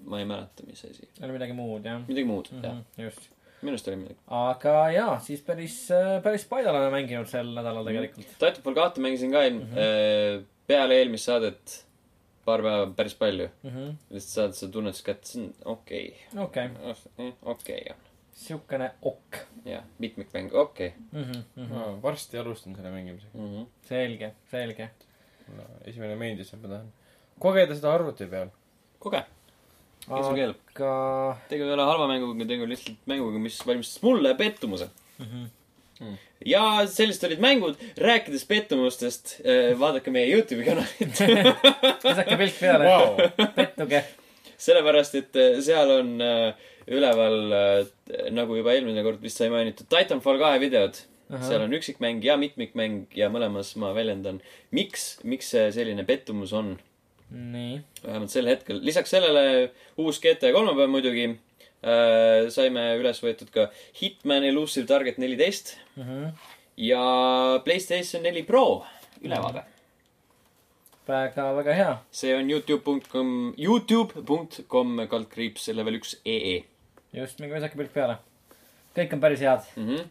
ma ei mäleta, mis asi. oli midagi muud, jah midagi muud mm, mm. -hmm. jah. -hmm. just. minu arust oli midagi. aga jaa, siis päris, päris palju oleme mänginud sel nädalal tegelikult. Titanfall kahte mängisin ka mm Mhm. -hmm. peale eelmist saadet paar päeva päris palju. Mhm. lihtsalt saad seda tunnetust kätte, see on okei okei, okay.. okei on. Siukene okk. jah, mitmikmäng, okei Mhm, varsti alustan selle mängimisega. mm. -hmm. selge, selge. mulle esimene meeldis ja ma tahan kogeda seda arvuti peal. koge, kes sul keelab. aga tegu ei ole halva mänguga, tegu on lihtsalt mänguga, mis valmistas mulle pettumuse. Mhm. Mm. ja sellised olid mängud, rääkides pettumustest, vaadake meie Youtube'i kanalit. visake pilk peale Vau. pettuge. sellepärast, et äh, seal on äh, üleval, nagu juba eelmine kord vist sai mainitud, Titanfall kahe videod. seal on üksikmäng ja mitmikmäng ja mõlemas ma väljendan, miks, miks see selline pettumus on. vähemalt sel hetkel. lisaks sellele uus GT kolmapäev muidugi äh,. saime üles võetud ka Hitman Elusive Target neliteist Mhm. ja Playstation neli Pro ülevaade. väga, väga hea. see on Youtube.com, Youtube.com kaldkriips level üks EE just, minge visake pilk peale. kõik on päris head mm. -hmm.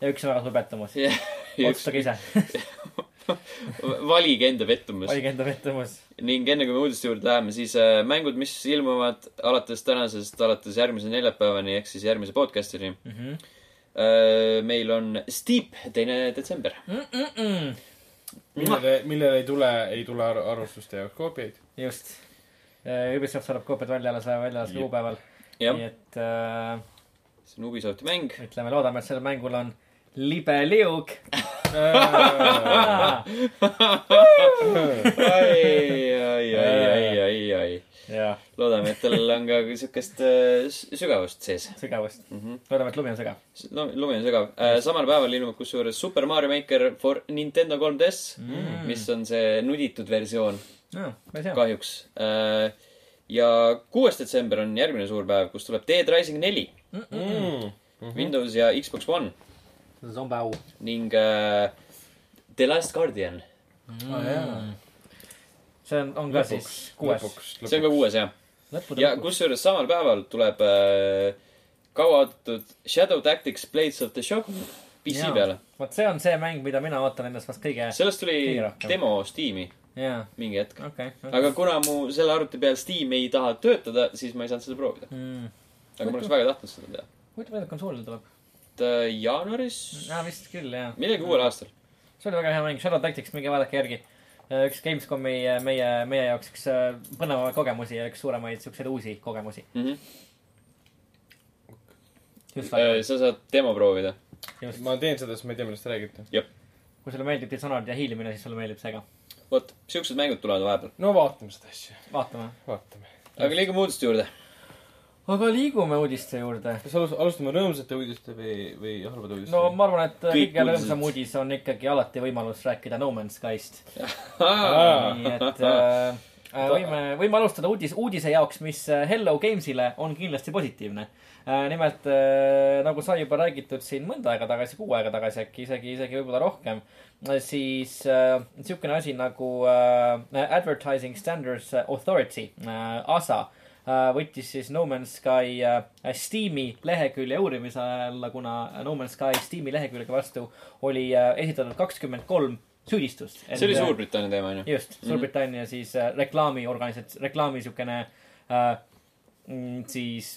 ja üks on väga suur pettumus. üks, otsustage ise. valige enda pettumus. valige enda pettumus. ning enne kui me uudiste juurde läheme, siis äh, mängud, mis ilmuvad alates tänasest, alates järgmise neljapäevani ehk siis järgmise podcast'ini Mhm. äh,. meil on Steep, teine detsember. millele, millele ei tule, ei tule ar arvustuste jaoks koopiaid. just. Ubisoft saadab koopiad välja alles, välja alles kuupäeval. nii et äh, see on Ubisofti mäng. ütleme, loodame, et sellel mängul on libe liug. ai, ai, ai, ai, ai, ai. loodame, et tal on ka siukest äh, sügavust sees sügavust. mm. -hmm. loodame, et lumi on sügav. lumi on sügav äh,. samal päeval ilmub kusjuures Super Mario Maker for Nintendo 3DS mm., mis on see nuditud versioon hea. kahjuks äh,. ja kuues detsember on järgmine suur päev, kus tuleb Dead Rising neli mm.. Windows ja Xbox One Zombau. ning äh, The Last Guardian. Ah, jaa. See on, on ka siis kuues. see on ka kuues jah. ja kusjuures samal päeval tuleb äh, kauaoodatud Shadow Tactics Blades of the Shock PC Jaa. peale. vot see on see mäng, mida mina ootan endast vast kõige. sellest tuli demo Steam'i jaa, mingi hetk. okei. aga kuna mu selle arvuti peal Steam ei taha töötada, siis ma ei saanud seda proovida. Mm. aga ma oleks väga tahtnud seda teha. huvitav, millal konsoolil tuleb? et äh, jaanuaris, jaa, vist küll, jaa. millalgi uuel aastal. see oli väga hea mäng, Shadow Tactics, minge vaadake järgi. Üks Gamescomi äh, meie, meie jaoks üks äh, põnevamaid kogemusi ja üks suuremaid siukseid uusi kogemusi. Mm -hmm. just sa saad demo proovida. ma teen seda, sest ma ei tea, millest te räägite. kui sulle meeldib Dishonored ja hiilimine, siis sulle meeldib see ka. vot, siuksed mängud tulevad vahepeal. no vaatame seda asja, vaatame. vaatame. aga liigume uudiste juurde. Aga liigume uudiste juurde. kas alus-, alustame rõõmsate uudiste või, või halbade uudiste no ma arvan, et kõige rõõmsam uudis on ikkagi alati võimalus rääkida No Man's Skyst. Nii et äh, äh, võime, võime alustada uudis, uudise jaoks, mis äh, Hello Games'ile on kindlasti positiivne äh,. nimelt äh, nagu sai juba räägitud siin mõnda aega tagasi, kuu aega tagasi äkki isegi, isegi võib-olla rohkem siis äh, niisugune asi nagu Advertising Standards Authority ASA võttis siis No Man's Sky äh, Steam'i lehekülje uurimise alla, kuna No Man's Sky Steam'i lehekülge vastu oli äh, esitatud kakskümmend kolm süüdistust. see oli Suurbritannia teema, onju. just, Suurbritannia siis äh, reklaamiorganisats-, reklaami siukene äh, mm, siis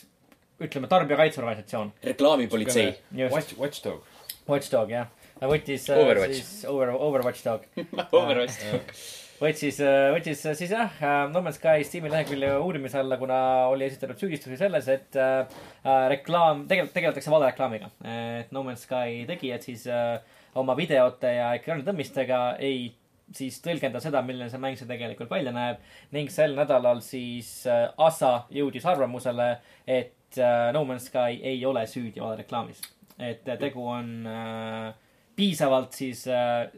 ütleme, tarbijakaitseorganisatsioon. reklaamipolitsei. Watch, Watchdog. Watchdog jah, võttis äh, Overwatch. siis Over, Overwatch Dog Overwatch. võttis, võttis siis jah, No Man's Sky Steam'i lehekülje uurimise alla, kuna oli esitatud süüdistusi selles, et äh, reklaam, tegelikult tegeletakse valereklaamiga. et No Man's Sky tegijad siis äh, oma videote ja ekraanitõmmistega ei siis tõlgenda seda, milline see mäng see tegelikult välja näeb ning sel nädalal siis äh, ASA jõudis arvamusele, et äh, No Man's Sky ei ole süüdi valereklaamis. et tegu on äh, piisavalt siis äh,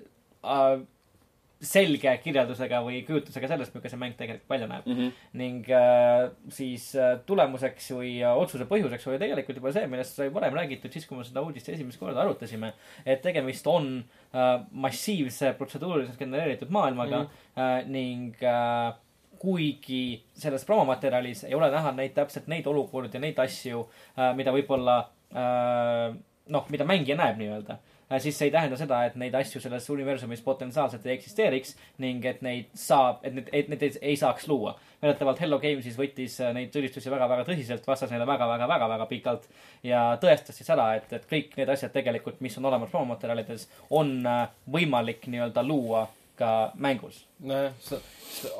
selge kirjeldusega või kujutusega sellest, milline see mäng tegelikult välja näeb. Mhm. ning äh, siis äh, tulemuseks või äh, otsuse põhjuseks oli tegelikult juba see, millest sai varem räägitud, siis kui me seda uudist esimest korda arutasime. et tegemist on äh, massiivse protseduuriliselt genereeritud maailmaga mm -hmm. äh, ning äh, kuigi selles promomaterjalis ei ole näha neid täpselt neid olukordi neid asju äh,, mida võib-olla äh, noh, mida mängija näeb nii-öelda siis see ei tähenda seda, et neid asju selles universumis potentsiaalselt ei eksisteeriks ning et neid saab, et need, et neid ei, saaks luua. väidetavalt Hello Games siis võttis äh, neid süüdistusi väga-väga tõsiselt, vastas neile väga-väga-väga-väga pikalt ja tõestas siis ära, et, et kõik need asjad tegelikult, mis on olemas promomaterjalides, on äh, võimalik nii-öelda luua ka mängus. nojah,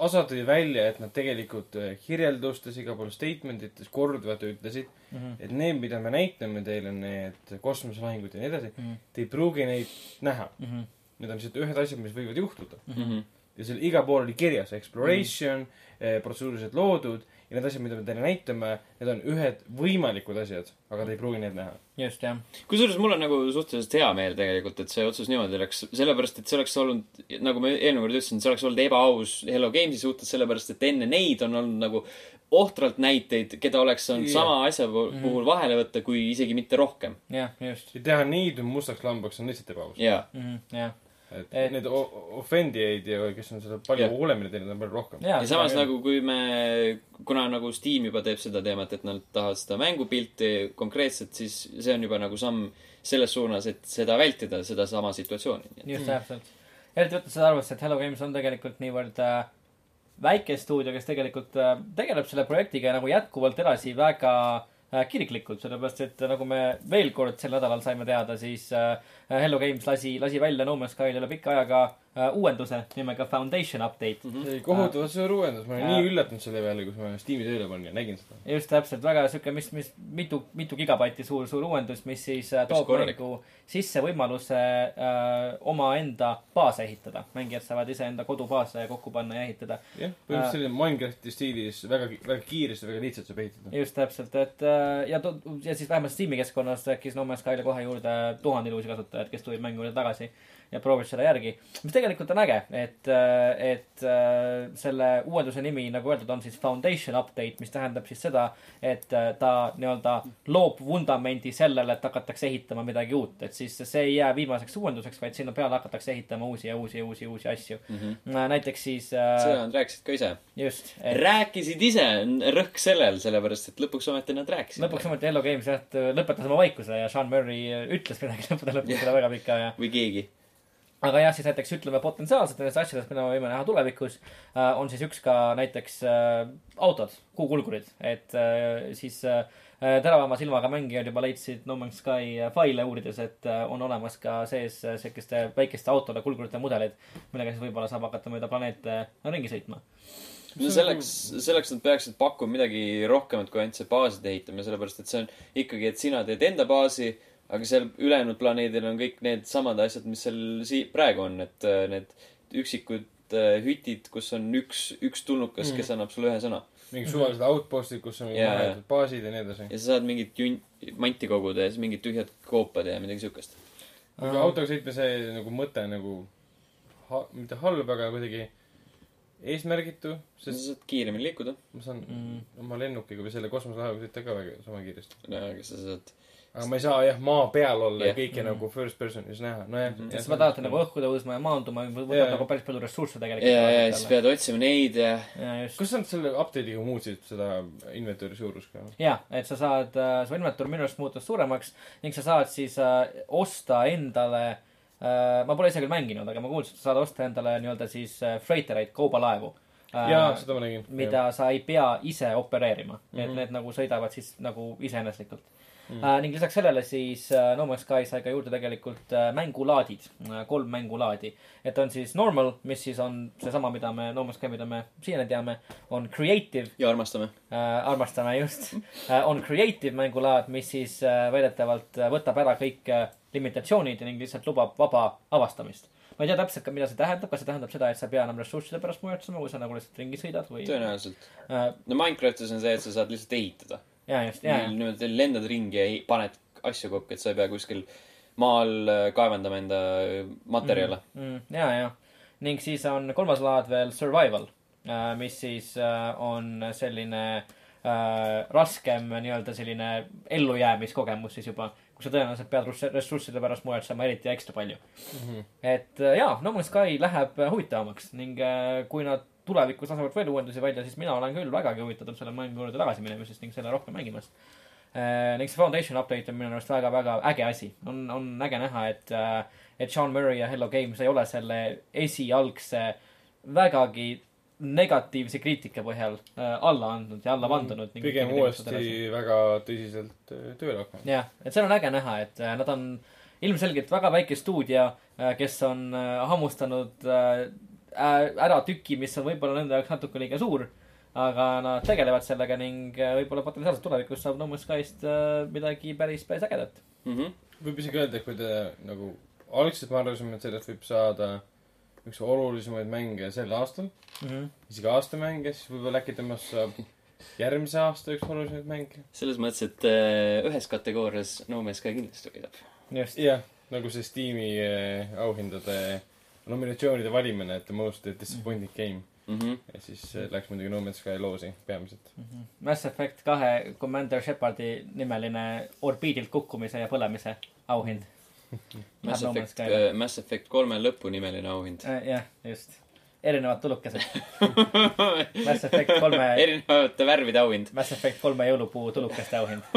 osa tõi välja, et nad tegelikult äh, kirjeldustes, igal pool statement ites korduvalt ütlesid mm. -hmm. et need, mida me näitame teile, need kosmoselahingud ja nii edasi mm. -hmm. te ei pruugi neid näha mm. -hmm. Need on lihtsalt ühed asjad, mis võivad juhtuda mm. -hmm. Ja seal igal pool oli kirjas exploration mm, -hmm. protseduurilised loodud ja need asjad, mida me teile näitame, need on ühed võimalikud asjad, aga te ei pruugi neid näha. just, jah. kusjuures mul on nagu suhteliselt hea meel tegelikult, et see otsus niimoodi läks, sellepärast et see oleks olnud, nagu ma eelmine kord ütlesin, see oleks olnud ebaaus Hello Games'i suhtes, sellepärast et enne neid on olnud nagu ohtralt näiteid, keda oleks saanud Jah. sama asja pu- puhul vahele võtta, kui isegi mitte rohkem. jah, just. ja teha neid mustaks lambaks on lihtsalt ebaaus. jaa, jah. Et Et- need offendijaid ja kes on seda palju Jah. hullemini teinud, on palju rohkem. ja samas nagu, kui me, kuna nagu Steam juba teeb seda teemat, et nad tahavad seda mängupilti konkreetselt, siis see on juba nagu samm selles suunas, et seda vältida, sedasama situatsiooni. just täpselt. eriti võttes seda arvesse, et Hello Games on tegelikult niivõrd äh, väike stuudio, kes tegelikult äh, tegeleb selle projektiga nagu jätkuvalt edasi väga äh, kiriklikult, sellepärast et äh, nagu me veel kord sel nädalal saime teada, siis äh, Hello Games lasi, lasi välja No Man's Sky'l üle pika ajaga uuenduse nimega Foundation Update mm. oli kohutavalt suur uuendus, ma olin Jaa. nii üllatunud selle peale, kus ma Steam'i tööle panin ja nägin seda. just täpselt, väga sihuke, mis, mis mitu, mitu gigabaiti suur, suur uuendus, mis siis äh, toob mängu sisse võimaluse äh, omaenda baase ehitada. mängijad saavad iseenda kodubaase kokku panna ja ehitada. jah, põhimõtteliselt selline Minecrafti stiilis väga, väga kiiresti, väga lihtsalt saab ehitada. just täpselt, et äh, ja, ja siis vähemalt Steam'i keskkonnas tekkis No Man's Skyle kohe juurde tuhandeid uusi kasutajaid, kes tulid mängu juurde tagasi ja proovis seda järgi. mis tegelikult on äge, et, et äh, selle uuenduse nimi, nagu öeldud, on siis Foundation Update, mis tähendab siis seda, et äh, ta nii-öelda loob vundamendi sellele, et hakatakse ehitama midagi uut, et siis see ei jää viimaseks uuenduseks, vaid sinna peale hakatakse ehitama uusi ja uusi ja uusi, uusi asju mm. -hmm. äh,. näiteks siis äh, seda nad rääkisid ka ise. just, et rääkisid ise, rõhk sellel, sellepärast et lõpuks ometi nad rääkisid. lõpuks ometi Hello Games jah, lõpetas oma vaikuse ja Sean Murray ütles midagi lõppude lõpuks Jah. seda väga pikka ja. või keegi. Aga jah, siis näiteks ütleme potentsiaalselt nendest asjadest, mida me võime näha tulevikus äh,, on siis üks ka näiteks äh, autod, kuukulgurid, et äh, siis äh, teravama silmaga mängijad juba leidsid No Man's Sky äh, faile uurides, et äh, on olemas ka sees äh, siukeste väikeste autode kulgurite mudelid, millega siis võib-olla saab hakata mööda planeete ringi sõitma. no selleks, selleks nad peaksid pakkuma midagi rohkemat kui ainult see baaside ehitamine, sellepärast et see on ikkagi, et sina teed enda baasi, aga seal ülejäänud planeedil on kõik needsamad asjad, mis seal sii-, praegu on, et äh, need üksikud äh, hütid, kus on üks, üks tulnukas mm., kes annab sulle ühe sõna. mingi suvalised outpost'id, kus on mingid Jaa, mahedad baasid ja nii edasi. ja sa saad mingit junt, manti koguda ja siis mingid tühjad koopad ja midagi siukest. aga autoga sõitmise nagu mõte nagu ha-, mitte halb, aga kuidagi eesmärgitu, sa sest saad kiiremini liikuda, ma saan Mm. oma lennukiga või selle kosmoselaevaga sõita ka väga sama kiiresti. aga sa saad aga ma ei saa jah maa peal olla ja Jah. kõike Mm. nagu first person'is näha, nojah Mhm.. sest sa pead alati nagu õhku tõusma ja maanduma, võtab Jaa. nagu päris palju ressursse ja, tegelikult. ja siis pead otsima neid ja ja kas nad selle update'iga muutsid seda inventory suurust ka? ja, et sa saad, su inventuur minu arust muutus suuremaks ning sa saad siis äh, osta endale äh,, ma pole ise küll mänginud, aga ma kuulsin, et sa saad osta endale nii-öelda siis äh, freightereid, kaubalaevu äh, jaa, seda ma nägin. mida sa ei pea ise opereerima mm, -hmm. et Mhm. need nagu sõidavad siis nagu iseeneslikult. Mm. uh,. ning lisaks sellele siis uh, No Man's Sky sai ka juurde tegelikult uh, mängulaadid uh,, kolm mängulaadi. et on siis normal, mis siis on seesama, mida me, No Man's Sky, mida me siiani teame, on creative ja armastame. uh,, armastame just uh,, on creative mängulaad, mis siis uh, väidetavalt uh, võtab ära kõik uh, limitatsioonid ning lihtsalt lubab vaba avastamist ma ei tea täpselt ka, mida see tähendab, kas see tähendab seda, et sa ei pea enam ressursside pärast muretsema, kui sa nagu lihtsalt ringi sõidad või tõenäoliselt. no Minecraftis on see, et sa saad lihtsalt ehitada. Ja just, ja, niimoodi lendad ringi ja paned asju kokku, et sa ei pea kuskil maal äh, kaevandama enda materjale mm.. mm,. ja, ja ning siis on kolmas laad veel survival, mis siis äh, on selline äh, raskem nii-öelda selline ellujäämiskogemus siis juba, kus sa tõenäoliselt pead ressursside pärast muretsema eriti ekstra palju. Mhm. et äh, jaa, No Man's Sky läheb äh, huvitavamaks ning äh, kui nad tulevikus lasavad veel uuendusi välja, siis mina olen küll vägagi huvitatud selle mängu juurde tagasi minemisest ning selle rohkem mängimast äh,. ning see Foundation update on minu arust väga-väga äge asi. on, on äge näha, et äh,, et Sean Murray ja Hello Games ei ole selle esialgse vägagi negatiivse kriitika põhjal äh, alla andnud ja alla vandunud. pigem uuesti väga tõsiselt äh, tööle hakanud. jah, et seal on äge näha, et äh, nad on ilmselgelt väga väike stuudio, kes on äh, hammustanud äh, ära tüki, mis on võib-olla nende jaoks natuke liiga suur. aga nad tegelevad sellega ning äh, võib-olla potentsiaalselt tulevikus saab No Man's Skyst äh, midagi päris, päris ägedat. Mm -hmm. võib isegi öelda, et kui te nagu, algselt me arvasime, et sellest võib saada üks olulisemaid mänge sel aastal, isegi aastamänge, siis võib-olla äkki temast saab järgmise aasta üks olulisemaid mänge. selles mõttes, et äh, ühes kategoorias No Man's Sky kindlasti võidab. jah, nagu see Steam'i äh, auhindade nominatsioonide valimine, et the most disappointing game. Mm -hmm. ja siis äh, läks muidugi No Man's Sky loosi peamiselt. Mass Effect kahe Commander Shepardi nimeline orbiidilt kukkumise ja põlemise auhind. Mass No Effect Sky'le., Mass Effect kolme lõpu nimeline auhind. jah, just, erinevad tulukesed. Mass Effect kolme erinevate värvide auhind. Mass Effect kolme jõulupuu tulukeste auhind.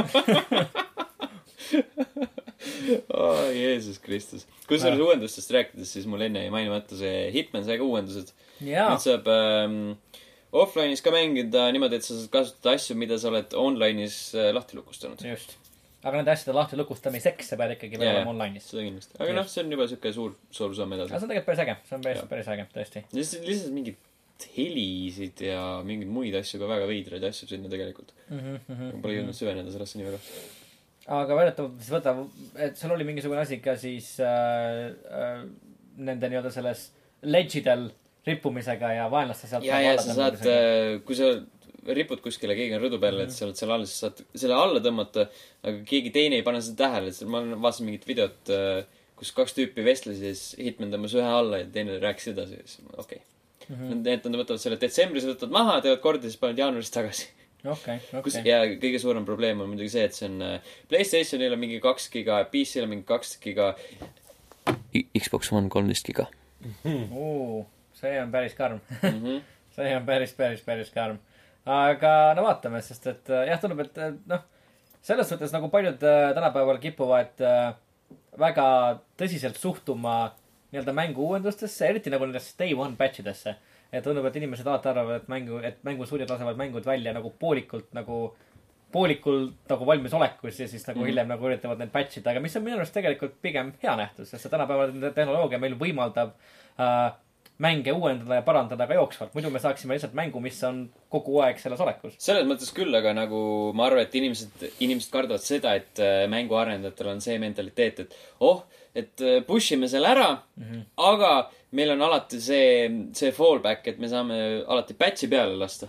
oh,. Jeesus Kristus. kusjuures uuendustest rääkides, siis mul enne jäi mainimata see Hitman ka uuendused. nüüd, saab ähm, offline'is ka mängida niimoodi, et sa saad kasutada asju, mida sa oled online'is äh, lahti lukustanud. just. aga nende asjade lahti lukustamiseks sa pead ikkagi veel Jaa, olema online'is. seda kindlasti. aga noh, see on juba siuke suur, suur samm edasi. see on tegelikult päris äge, see on päris päris äge, tõesti. lihtsalt, lihtsalt mingeid helisid ja mingeid muid asju ka väga veidraid asju sinna tegelikult. Pole jõudnud süveneda sellesse nii väga. Aga väidetavalt siis võta, et seal oli mingisugune asi ka siis äh, äh, nende nii-öelda selles ledžidel rippumisega ja vaenlaste sealt. ja, ja sa saad, kui sa ripud kuskile, keegi on rõdu peal, et sa oled seal all, siis saad selle alla tõmmata, aga keegi teine ei pane seda tähele, et ma vaatasin mingit videot, kus kaks tüüpi vestlesid ja siis Hitman tõmbas ühe alla ja teine rääkis edasi siis okei okay.. Need, nad võtavad selle detsembris, võtavad maha, teevad korda, siis panevad jaanuaris tagasi. okei, kus okei. ja kõige suurem probleem on muidugi see, et see on äh, Playstationil on mingi kaks giga, PC-l on mingi kaks giga. Xbox One kolmteist giga see on päris karm. mm. -hmm. see on päris, päris, päris karm. aga no vaatame, sest et äh, jah, tundub, et äh, noh, selles suhtes nagu paljud tänapäeval kipuvad väga tõsiselt suhtuma nii-öelda mängu uuendustesse, eriti nagu nendesse day one batch idesse. Ja tundub, et inimesed alati arvavad, et mängu, et mängustuudiod lasevad mängud välja nagu poolikult nagu, poolikult nagu valmisolekus ja siis nagu mm hiljem nagu üritavad neid batch ida, aga mis on minu arust tegelikult pigem hea nähtus, sest see tänapäevane tehnoloogia meil võimaldab äh, mänge uuendada ja parandada ka jooksvalt, muidu me saaksime lihtsalt mängu, mis on kogu aeg selles olekus. selles mõttes küll, aga nagu ma arvan, et inimesed, inimesed kardavad seda, et äh, mänguarendajatel on see mentaliteet, et oh, et äh, push ime selle ära mm, -hmm. aga meil on alati see, see fallback, et me saame alati patch'i peale lasta.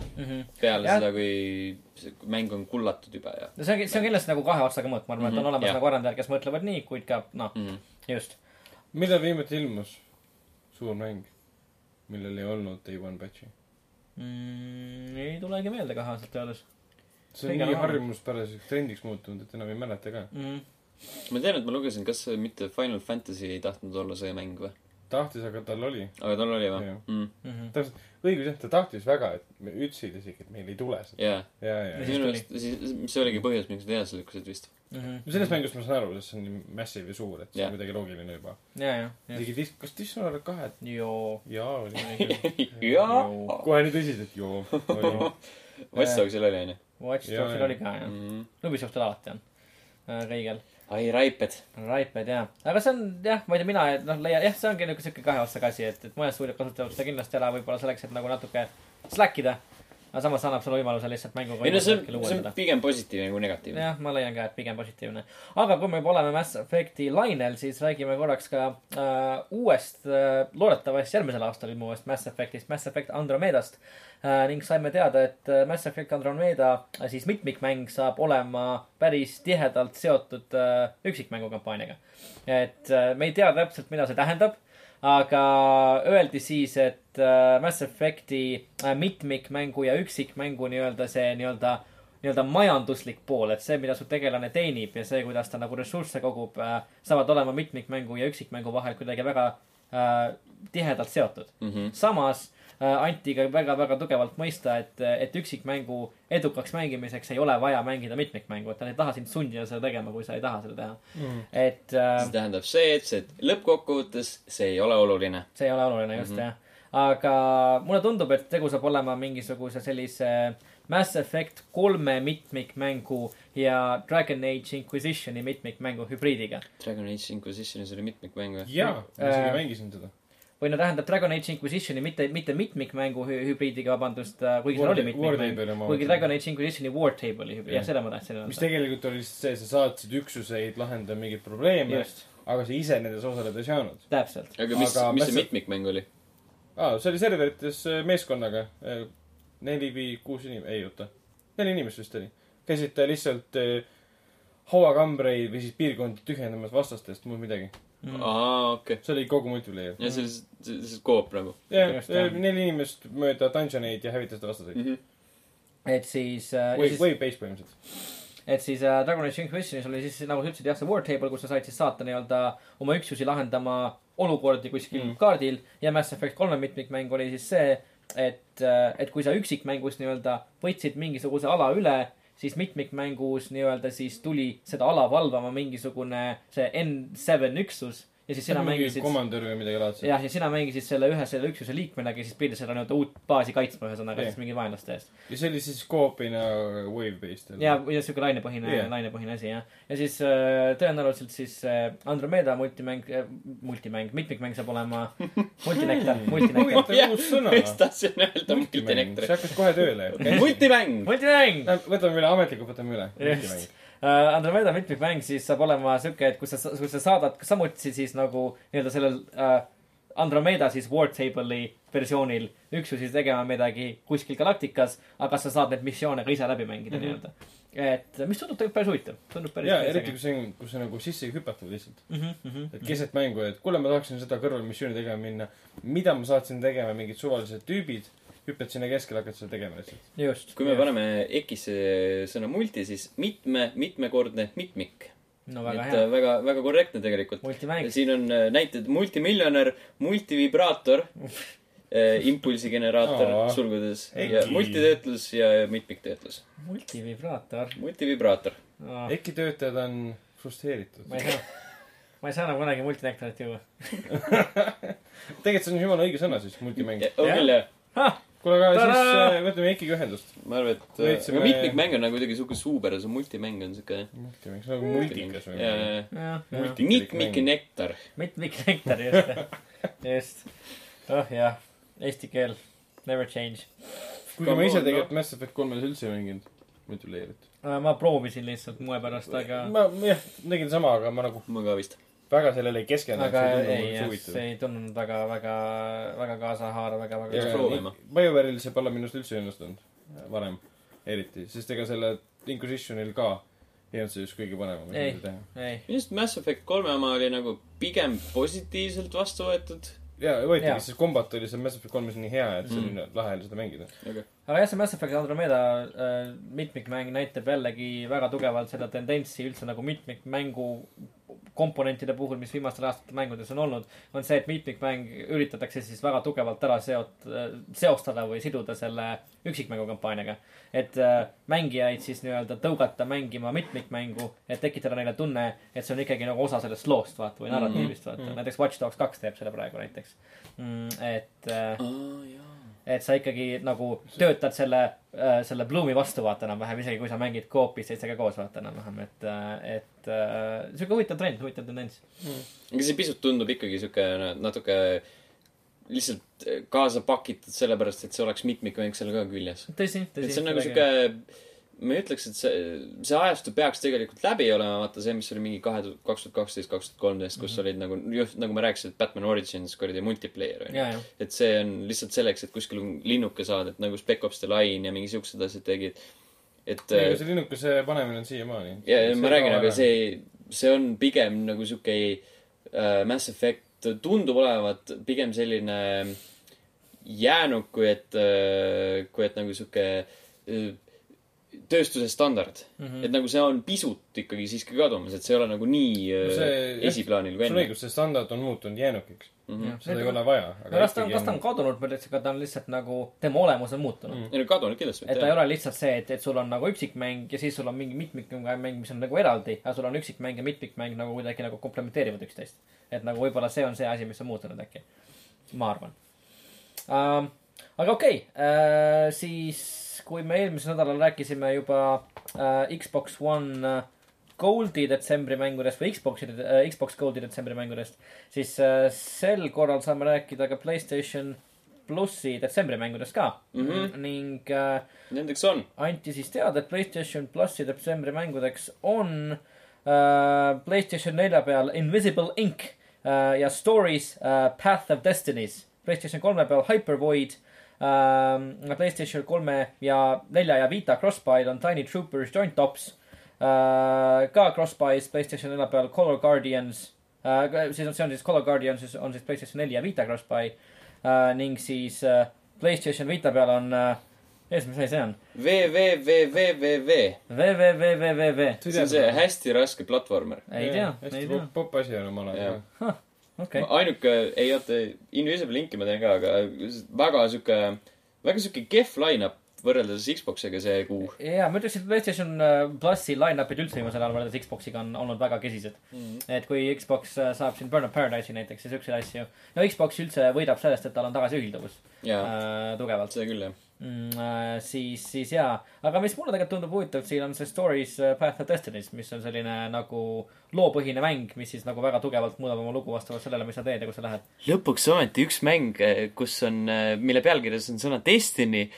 peale Jah. ja. seda, kui see mäng on kullatud juba ja no see on, see on kindlasti nagu kahe otsaga mõõt, ma arvan mm, -hmm, et on Mhm, olemas jah. nagu arendajad, kes mõtlevad nii, kuid ka noh mm, mm. -hmm. just. millal viimati ilmus suur mäng, millel ei olnud Day One patch'i? mm,. ei tulegi meelde kahe aastat öeldes see on Kõige nii harjumuspäraseks trendiks muutunud, et enam ei mäleta ka. mm.. ma tean, et ma lugesin, kas see mitte Final Fantasy ei tahtnud olla see mäng või? tahtis, aga tal oli. aga tal oli või mm.. Mm -hmm. täpselt, õigus jah, ta tahtis väga, et me ütlesid isegi, et meil ei tule seda. jaa. ja, ja, Ja minu siis, see oligi põhjus, miks nad edasi lükkasid vist. Mm -hmm. no sellest mängust ma saan aru, sest see on nii massive ja suur, et see Jah. on kuidagi loogiline juba. ja, ja, ja. isegi dis-, kas Dishonored kahe, joo. jaa oli. jaa. kohe nii tõsiselt, joo. Watch Dogsil oli, onju. Watch Dogsil oli ka jah. Mm. Ubisoftil alati on äh, kõigil. ai, raiped. Raiped jaa, aga see on jah, ma ei tea, mina noh leian, jah, see ongi niuke siuke kahe otsaga asi, et, et mõned stuudiod kasutavad seda kindlasti ära võib-olla selleks, et nagu natuke slack ida. Aga samas annab sulle võimaluse lihtsalt mänguga ei no see on, see on pigem positiivne kui negatiivne. jah, ma leian ka, et pigem positiivne. aga kui me juba oleme Mass Effect'i lainel, siis räägime korraks ka äh, uuest äh,, loodetavasti järgmisel aastal ilmuvast Mass Effect'ist, Mass Effect Andromedast äh,. ning saime teada, et äh, Mass Effect Andromeda äh, siis mitmikmäng saab olema päris tihedalt seotud äh, üksikmängukampaaniaga. et äh, me ei tea täpselt, mida see tähendab aga öeldi siis, et äh, Mass Effect'i äh, mitmikmängu ja üksikmängu nii-öelda see nii-öelda, nii-öelda majanduslik pool, et see, mida su tegelane teenib ja see, kuidas ta nagu ressursse kogub äh,, saavad olema mitmikmängu ja üksikmängu vahel kuidagi väga äh, tihedalt seotud. Mhm. samas äh, anti ka väga-väga tugevalt mõista, et, et üksikmängu edukaks mängimiseks ei ole vaja mängida mitmikmängu, et nad ei taha sind sundida seda tegema, kui sa ei taha seda teha Mm. et äh, see tähendab see, et see lõppkokkuvõttes, see ei ole oluline. see ei ole oluline just mm. -hmm. jah. aga mulle tundub, et tegu saab olema mingisuguse sellise Mass Effect kolme mitmikmängu ja Dragon Age Inquisitioni mitmikmängu hübriidiga. Dragon Age Inquisitionis oli mitmikmäng või? jaa, ma isegi Äh, mängisin seda. Või no tähendab Dragon Age Inquisitioni mitte, mitte mitmikmängu hü- hübriidiga, vabandust, kuigi seal oli mitmikmäng. Kuigi Dragon Age Inquisitioni War Table'i hübriid, Jah. seda ma tahtsin mis öelda. tegelikult oli lihtsalt see, sa saatsid üksuseid lahendama mingeid probleeme, aga sa ise nendes osaleda ei saanud. täpselt. aga mis mis see mitmikmäng oli? aa, see oli serverites äh, meeskonnaga. neli või kuus inimest, ei oota, neli inimest vist oli. käisite lihtsalt äh, hauakambreid või siis piirkondi tühjendamas vastastest, muud midagi. Mm. aa, okei. see oli kogu multiplayer. ja see oli oli lihtsalt koop nagu jah Just,, jah. neli inimest mööda dungeoneid ja hävitasid vastaseid. mm. -hmm. et siis äh,, või, siis või base põhimõtteliselt. et siis äh, Dragon Age Inquisitionis oli siis nagu sa ütlesid jah, see War Table, kus sa said siis saata nii-öelda oma üksusi lahendama olukordi kuskil Mm. mm. kaardil ja Mass Effect kolme mitmikmäng oli siis see, et, et kui sa üksikmängus nii-öelda võtsid mingisuguse ala üle, siis mitmikmängus nii-öelda siis tuli seda ala valvama mingisugune see N7 üksus ja siis sina mängisid komandör või midagi laadset. jah, ja sina mängisid selle ühe selle üksuse liikmena, kes siis pidi seda nii-öelda uut baasi kaitsma, ühesõnaga siis mingi vaenlaste eest. ja see oli siis koopina wave-based. ja, ja siuke lainepõhine yeah., lainepõhine asi jah. ja siis äh, tõenäoliselt siis äh, Andromeda multimäng äh,, multimäng, mitmikmäng saab olema multinektar, multinektar. uus sõna. ma just tahtsin öelda see multinektar. hakkas kohe tööle. multimäng. multimäng. võtame üle, ametlikult võtame üle. Just. Uh, Andromeda mitmikmäng siis saab olema siuke, et kui sa, kui sa saadad samuti siis nagu nii-öelda sellel uh, Andromeda siis War Table'i versioonil üksusi tegema midagi kuskil galaktikas, aga sa saad neid missioone ka ise läbi mängida mm Mhm. -hmm. nii-öelda. et mis tundub tegelikult päris huvitav, tundub päris jaa, eriti kui see on, kui see nagu sisse ei hüpatud lihtsalt. mm. -hmm. et keset mängu, et kuule, ma tahaksin seda kõrvalmissiooni tegema minna. mida ma saatsin tegema, mingid suvalised tüübid, hüppad sinna keskele, hakkad seda tegema lihtsalt. just. kui me paneme EKis-e sõna multi, siis mitme, mitmekordne mitmik. no väga et hea äh,. väga, väga korrektne tegelikult. siin on äh, näited multimiljonär, multivibraator, impulsigeneraator Aa. sulgudes Eki. ja multitöötlus ja mitmiktöötlus. multivibraator multivibraator. oh,. äkki töötajad on frustreeritud ma ei saa, ma ei saa enam kunagi multinektarit juua. tegelikult see on jumala õige sõna siis, multimäng. on küll jah. kuule, aga Tada! siis äh, võtame Ekiga ühendust. ma arvan, et äh, aga mitmikmäng on nagu kuidagi siuke suuber, see multimäng on siuke. multimäng, see on nagu multikas või ja, midagi. ja, jah, jah. Multi- mitmik ja nektar. mitmiknektar, just, just. oh jah, eesti keel, never change. kuigi ma ise tegelikult Mass Effect kolmes üldse ei mänginud, muidu leerit. ma proovisin lihtsalt moe pärast, aga, ma jah, tegin sama, aga ma nagu ma ka vist. Väga sellele ei keskendunud. aga ei, jah, see ei tundunud väga, väga, väga kaasahaarav, väga, väga. BioWare'il see pole minust üldse õnnestunud varem, eriti, sest ega selle Inquisitionil ka ei olnud see just kõige põnevam Ei. ei, minu arust Mass Effect kolme oma oli nagu pigem positiivselt vastu võetud. ja Jaa. võetigi, sest kombat oli seal Mass Effect kolmes nii hea, et see oli Mm. lahe oli seda mängida. aga aga jah, see Mass Effect Andromeda äh, mitmikmäng näitab jällegi väga tugevalt seda tendentsi üldse nagu mitmikmängu komponentide puhul, mis viimastel aastatel mängudes on olnud, on see, et mitmikmäng üritatakse siis väga tugevalt ära seot-, seostada või siduda selle üksikmängu kampaaniaga. et äh, mängijaid siis nii-öelda tõugata mängima mitmikmängu, et tekitada neile tunne, et see on ikkagi nagu osa sellest loost, vaata, või narratiivist, vaata mm. -hmm. näiteks Watch Dogs kaks teeb seda praegu näiteks mm,. et jaa. Et sa ikkagi nagu töötad selle, selle Bloomi vastu vaata enam-vähem, isegi kui sa mängid koopis seitsega koos vaata enam-vähem, et, et äh, sihuke huvitav trend, huvitav tendents. aga see pisut tundub ikkagi siuke natuke lihtsalt kaasa pakitud sellepärast, et see oleks mitmikmäng seal ka küljes. tõsi, tõsi. see on nagu siuke, ma ei ütleks, et see, see ajastu peaks tegelikult läbi olema, vaata see, mis oli mingi kahe, kaks tuhat kaksteist, kaks tuhat kolmteist, kus olid nagu, just nagu ma rääkisin, et Batman Origins kuradi multiplayer onju. ja, ja, et see on lihtsalt selleks, et kuskil linnuke saada, et nagu Spec Ops The Line ja mingi siuksed asjad tegid. et ega see linnukese panemine on siiamaani. ja, ja ma räägin, aga see, see on pigem nagu sihuke äh, Mass Effect tundub olevat pigem selline jäänuk, kui et äh,, kui et nagu sihuke äh, tööstuse standard mm. -hmm. et nagu see on pisut ikkagi siiski kadumas, et see ei ole nagu nii äh, No see- jah, esiplaanil kui sul on enne õigus, see standard on muutunud jäänukiks. mm. -hmm. seda ei ole vaja. kas ta on, kas ta on kadunud või lihtsalt, ta on lihtsalt nagu, tema olemus on muutunud mm.. ei no kadunud kindlasti et ta ei ole lihtsalt see, et, et sul on nagu üksikmäng ja siis sul on mingi mitmikmäng, mis on nagu eraldi, aga sul on üksikmäng ja mitmikmäng nagu kuidagi nagu komplementeerivad üksteist. et nagu võib-olla see on see asi, mis on muutunud äkki. ma arvan um,. Aga okei okay, uh,, siis kui me eelmisel nädalal rääkisime juba uh, Xbox One uh, Goldi detsembri mängudest või Xbox'i Xbox Goldi detsembri mängudest, siis sel korral saame rääkida ka Playstation plussi detsembri mängudest ka mm. -hmm. ning uh, Nendeks on. anti siis teada, et Playstation plussi detsembri mängudeks on äh, Playstation nelja peal Invisible Ink äh, ja Stories äh, Path of Destinies. Playstation kolme peal Hypervoid äh,. Playstation kolme ja nelja ja Vita Crossbuy on Tiny Troopers Joint Ops äh,. ka Crossbuy's Playstation nelja peal Color Guardians äh,. siis on, see on siis Color Guardians on siis Playstation neli ja Vita Crossbuy äh, ning siis äh, Playstation Vita peal on äh,, mis asi see on? VVVVVV. www. see on see hästi raske platvormer. ei tea, ei tea. popp asi on omal ajal Okei, ainuke, ei oota, Invisible Inki ma teen ka, aga väga sihuke, väga sihuke kehv line-up võrreldes Xboxiga see kuu jaa, ma ütleks, et PlayStation äh, plussi line-up'id üldse viimasel ajal võrreldes Xboxiga on olnud väga kesised. mm.. et kui Xbox äh, saab siin Burn of Paradise'i näiteks ja siukseid asju. no Xbox üldse võidab sellest, et tal on tagasiühilduvus jaa, äh, tugevalt seda küll jah. mm,. Äh, siis, siis jaa, aga mis mulle tegelikult tundub huvitav siin on see Stories äh, Path of Destinies, mis on selline nagu loopõhine mäng, mis siis nagu väga tugevalt muudab oma lugu vastavalt sellele, mis sa teed ja kus sa lähed. lõpuks ometi üks mäng, kus on, mille pealkirjas on sõna Destiny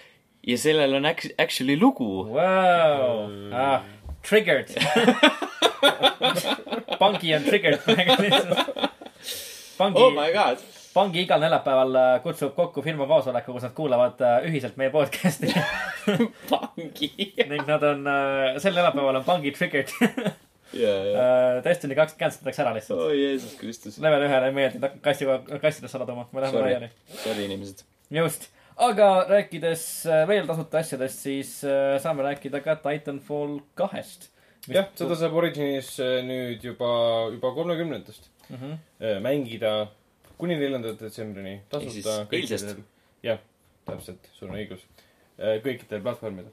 ja sellel on ac- actually lugu. Wow. Ah, triggered. pangi on triggered pangi oh my god. Pangi igal neljapäeval äh, kutsub kokku firma koosoleku, kus nad kuulavad äh, ühiselt meie podcast'i pangi. ning nad on, sel neljapäeval on pangi triggered. ja, ja. Destiny kaks cancel itakse ära lihtsalt. oh Jeesus Kristus. level ühele ei meeldinud, hakkab kastiga, kastidesse laduma, me läheme laiali. Sorry inimesed. just, aga rääkides äh, veel tasuta asjadest, siis äh, saame rääkida ka Titanfall kahest. jah, seda saab Originis äh, nüüd juba, juba kolmekümnendast mm. -hmm. äh, mängida kuni neljanda detsembrini tasuta eilsest.. jah, täpselt, sul on õigus. kõikidel platvormidel.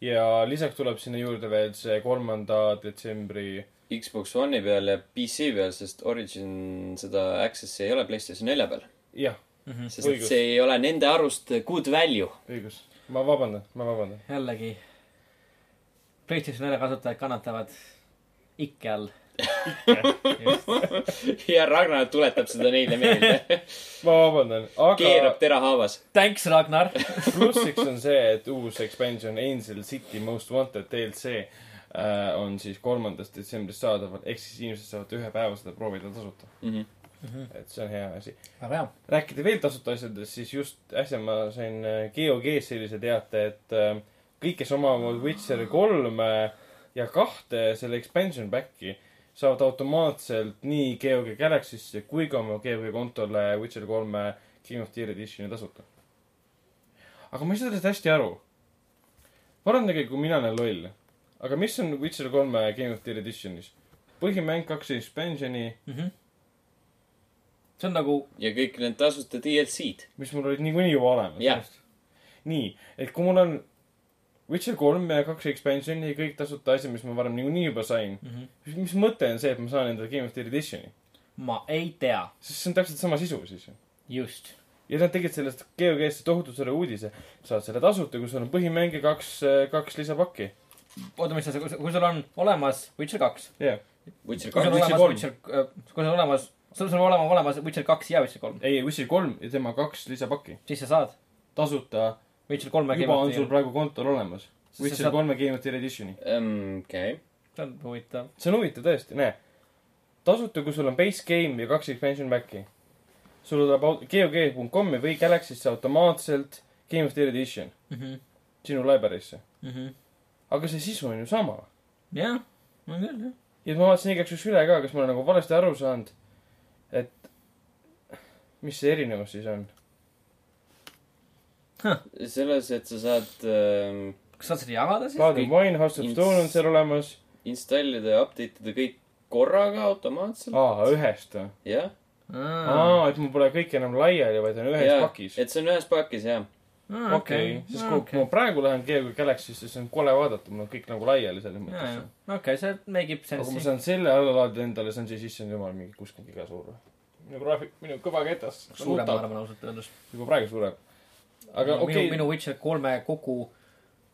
ja lisaks tuleb sinna juurde veel see kolmanda detsembri Xbox One'i peal ja PC peal, sest Origin seda access'i ei ole Playstation nelja peal. jah, Mm -hmm. sest Õigus. see ei ole nende arust good value. õigus. ma vabandan, ma vabandan. jällegi, PlayStation 4 kasutajad kannatavad ikke all. ja Ragnar tuletab seda neile meelde. ma vabandan, keerab aga tera haavas. Thanks, Ragnar. plussiks on see, et uus expansion Angel City Most Wanted DLC äh, on siis kolmandast detsembrist saadaval, ehk siis inimesed saavad ühe päeva seda proovida tasuta. et see on hea asi. väga hea. rääkida veel tasuta asjadest, siis just äsja ma sain äh, GOG-s sellise teate, et äh, kõik, kes omavad Witcher kolme ja kahte selle expansion back'i, saavad automaatselt nii GOG Galaxy'sse kui ka oma GOG kontole Witcher kolme King of Tear Editioni tasuta. aga ma ei saa sellest hästi aru. parandage, kui mina olen loll. aga mis on Witcher kolme King of Tear Editionis? põhimäng, kaks expansion'i, see on nagu, ja kõik need tasuta DLC-d. mis mul olid niikuinii juba olemas nii, et kui mul on Witcher kolm ja kaks expansion'i kõik tasuta asjad, mis ma varem niikuinii juba sain mm, -hmm. mis, mõte on see, et ma saan endale Game of the Year Editioni? ma ei tea, sest see on täpselt sama sisu siis ju. just. ja nad tegid sellest GOG-st tohutu suure uudise. saad selle tasuta, kui sul on põhimäng ja kaks, kaks lisapakki. oota, mis asi, kui sul on olemas Witcher kaks, jah, Witcher kaks. Witcher olemas kolm. Kui sul on olemas, sul sul on olema olemas Witcher kaks ja Witcher kolm, ei, Witcher kolm ja tema kaks lisapakki. siis sa saad tasuta, Witcher kolme juba on sul praegu kontol olemas. Witcher saad- kolme Game of the Year Editioni. okei. see on huvitav. see on huvitav tõesti, näe. tasuta, kui sul on base game ja kaks expansion back'i. sul tuleb GOG.com-i või Galaxy'sse automaatselt Game of the Year Edition sinu library'sse. aga see sisu on ju sama. jah, on küll jah. ja ma vaatasin igaks juhuks üle ka, kas ma olen nagu valesti aru saanud, et mis see erinevus siis on. selles, et sa saad ähm, kas saad seda jagada siis? Blood and Wine, House of Stone on seal olemas. installida ja update ida kõik korraga automaatselt. aa, ühest või? jah, aa, et mul pole kõik enam laiali, vaid on ühes Jaa, pakis. et see on ühes pakis jah. okei, sest kui kui ma praegu lähen GOG Galaxy'sse, siis on kole vaadata, mul on kõik nagu laiali selles mõttes. okei, see make ib aga kui ma sense'i. saan selle alla laadida endale, see on siis issand jumal mingi kuuskümmend giga suur. minu graafik, minu kõvaketas. suurem, ma arvan ausalt öeldes. juba praegu suurem. Aga minu okei, minu Witcher kolme kogu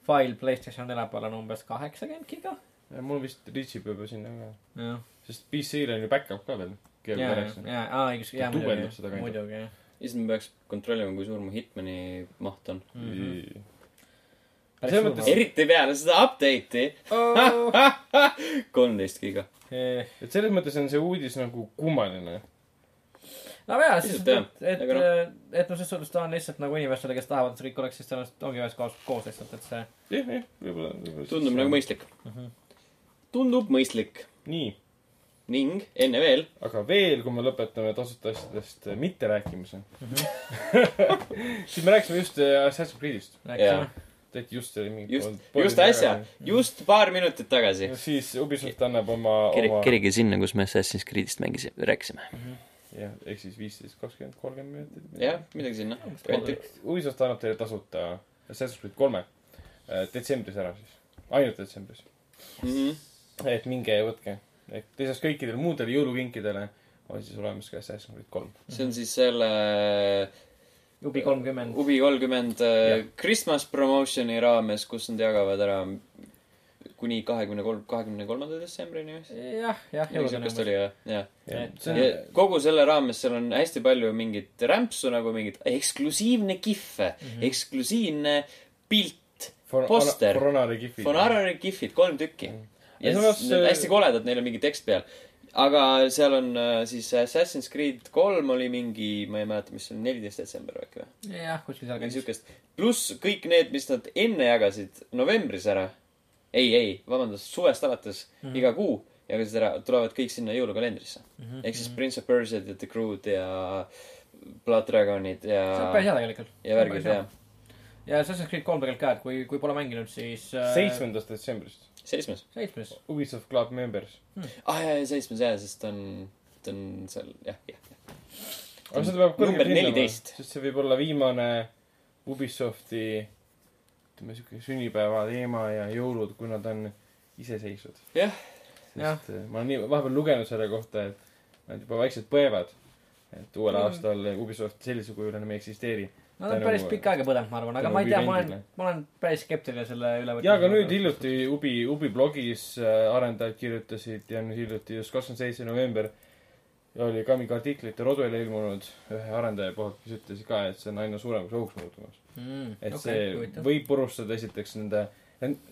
fail Playstation nelja peal on umbes kaheksakümmend giga. mul vist reachib juba sinna ka. sest PC-l on ju back-up ka veel. ja, ja, ja, aa õigus, seda muidugi, muidugi jah. siis ma peaks kontrollima, kui suur mu Hitmani maht on. selles päris mõttes- suur. eriti peale seda update'i. kolmteist giga. et selles mõttes on see uudis nagu kummaline. No jaa, siis, et et aga, et noh, selles suhtes ta on lihtsalt nagu inimestele, kes tahavad, et see kõik oleks, siis tõenäoliselt ongi ühes kohas koos lihtsalt, et see. jah, jah, võib-olla, tundub nagu. mõistlik. tundub mõistlik. nii, ning enne veel, aga veel, kui me lõpetame tasuta asjadest äh, mitte rääkimise siis me rääkisime just äh, Assassin's Creed'ist. Jaa. tehti just see mingi just, just äsja, just paar minutit tagasi. siis Ubisoft annab oma, oma kerige sinna, kus me Assassin's Creed'ist mängisime, rääkisime. jah, ehk siis viisteist, kakskümmend, kolmkümmend minutit. jah, midagi sinna. Ubisoft annab teile tasuta Assassin's Creed kolme äh, detsembris ära siis, ainult detsembris. Mhm. et minge ja võtke. et lisaks kõikidele muudele jõulukinkidele on siis olemas ka Assassin's Creed kolm. see on siis selle Ubi kolmkümmend. Ubi kolmkümmend Jah. Christmas promotion'i raames, kus nad jagavad ära kuni kahekümne kolm, kahekümne kolmanda detsembrini vist. jah, jah, midagi siukest oli jah, jah. see ja on, kogu selle raames seal on hästi palju mingit rämpsu nagu mingit eksklusiivne kihve mm, -hmm. eksklusiivne pilt, poster. For Honori gifid. Fonarari kihvid, kolm tükki. ja Ja siis samas, need äh, hästi koledad, neil on mingi tekst peal. aga seal on äh, siis Assassin's Creed kolm oli mingi, ma ei mäleta, mis see oli, neliteist detsember äkki või? jah, kuskil seal käis. siukest. pluss kõik need, mis nad enne jagasid novembris ära. ei, ei, vabandust, suvest alates mm -hmm. iga kuu jagasid ära, tulevad kõik sinna jõulukalendrisse mm -hmm.. ehk siis Prince of Persia'd ja The Crew'd ja Blood Dragonid see on päris ja, hea tegelikult. ja värgid ja. ja Assassin's Creed kolm tegelikult ka, et kui, kui pole mänginud, siis äh, seitsmendast detsembrist. seitsmes. seitsmes. Ubisoft Club Members. ah jaa, jaa, seitsmes jaa, sest ta on, ta on seal, jah, jah, jah. aga seda peab Number kõrgelt hindama, 14. sest see võib olla viimane Ubisofti ütleme siuke sünnipäeva teema ja jõulud, kui nad on iseseisvad. Jah. Jah. sest eh, ma olen nii vahepeal lugenud selle kohta, et nad juba vaikselt põevad. et uuel Mm. aastal Ubisoft sellisel kujul enam ei eksisteeri. Nad on päris pikka aega põdenud, ma arvan, aga ma ei tea, ma olen ma olen päris skeptiline selle üle. ja aga nüüd. hiljuti Ubi, Ubi blogis äh, arendajad kirjutasid ja nüüd hiljuti just kakskümmend seitse november oli ka mingi artiklite rodule ilmunud ühe arendaja poolt, kes ütles ka, et see on aina suuremaks ohuks muutumas. mm,. et okay, see huvitav. võib purustada esiteks nende,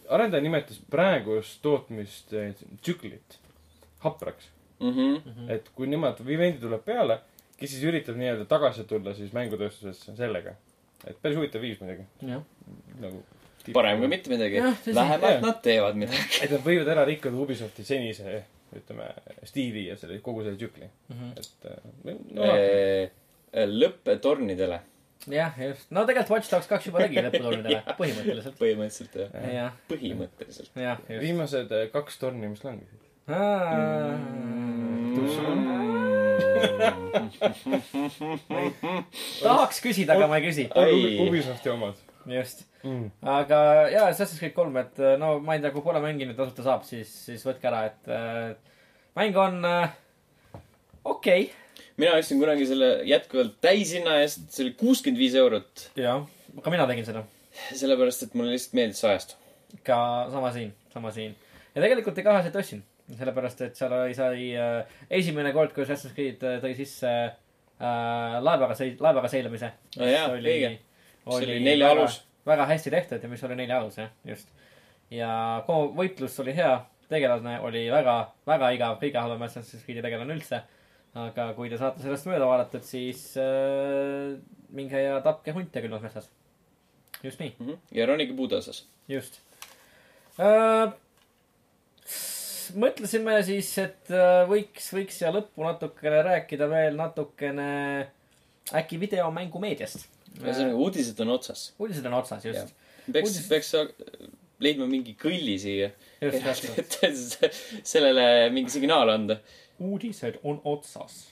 arendaja nimetas praegust tootmist eh, tsüklit hapraks. mhmh. Mhm. et kui nemad, Vivendi tuleb peale, kes siis üritab nii-öelda tagasi tulla siis mängutööstusesse sellega. et päris huvitav viis muidugi, nagu. parem kui. mitte midagi Jah. nad teevad midagi. et nad võivad ära rikkuda Ubisofti senise, ütleme, stiili ja selle, kogu selle tsükli, Mhm. et eh, no,. lõppe tornidele. jah, just. no tegelikult Watch Dogs kaks juba tegi lõputornidele, põhimõtteliselt. põhimõtteliselt jah. jah, põhimõtteliselt. viimased eh, kaks torni, mis langesid. tahaks küsida, aga ma ei küsi. Ubisofti omad just. mm.. aga jaa, Assassin's Creed kolm, et äh, no ma ei tea, kui pole mänginud, tasuta saab, siis, siis võtke ära, et äh, mäng on äh, okei mina ostsin kunagi selle jätkuvalt täishinna eest, see oli kuuskümmend viis eurot. okay.. jah, ka mina tegin seda. sellepärast, et mulle lihtsalt meeldis see ajastu. ka sama siin, sama siin. ja tegelikult ei kaheselt ostsin, sellepärast et seal oli, sai äh, esimene kord, kui Assassin's Creed äh, tõi sisse äh, laevaga sõi-, laevaga seilamise. Ah jaa, õige. Mis oli nelja väga, alus. väga hästi tehtud ja mis oli nelja alus, jah, just. ja kogu võitlus oli hea, tegelane oli väga, väga igav, kõige halvem Assassin's Creed'i tegelane üldse. aga kui te saate sellest mööda vaadatud, siis äh, minge ja tapke hunte külmas metsas. just nii. ja ronige puude osas. just äh,. mõtlesime siis, et äh, võiks, võiks siia lõppu natukene rääkida veel natukene äkki videomängumeediast. ühesõnaga, uudised on otsas. uudised on otsas, just. peaks Uudis-, peaks leidma mingi kõlli siia. et sellele mingi signaal anda. uudised on otsas.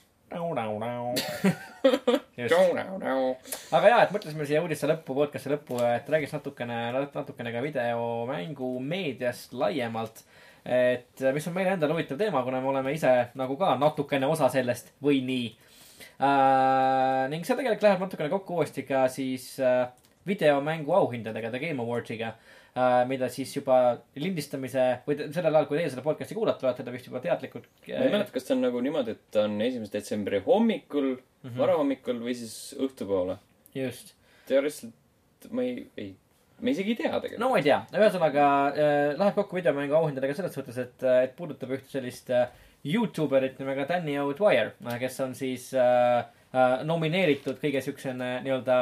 aga jaa, et mõtlesime siia uudiste lõppu, podcast'i lõppu, et räägiks natukene, natukene ka videomängu meediast laiemalt. et mis on meile endale huvitav teema, kuna me oleme ise nagu ka natukene osa sellest või nii äh,. ning see tegelikult läheb natukene kokku uuesti ka siis äh, videomängu auhindadega, The Game Awards'iga äh,, mida siis juba lindistamise või sellel ajal, kui teie seda podcast'i kuulate, olete te vist juba teadlikud. ma ei mäleta, kas ta on nagu niimoodi, et ta on esimese detsembri hommikul mm. -hmm. varahommikul või siis õhtupoole. just teoreetiliselt ma ei, ei, ma isegi ei tea tegelikult no ma ei tea, ühesõnaga äh, läheb kokku videomängu auhindadega selles suhtes, et, et puudutab ühte sellist äh, Youtuberit nimega Danny O'Dwyer, kes on siis äh, äh, nomineeritud kõige siuksene nii-öelda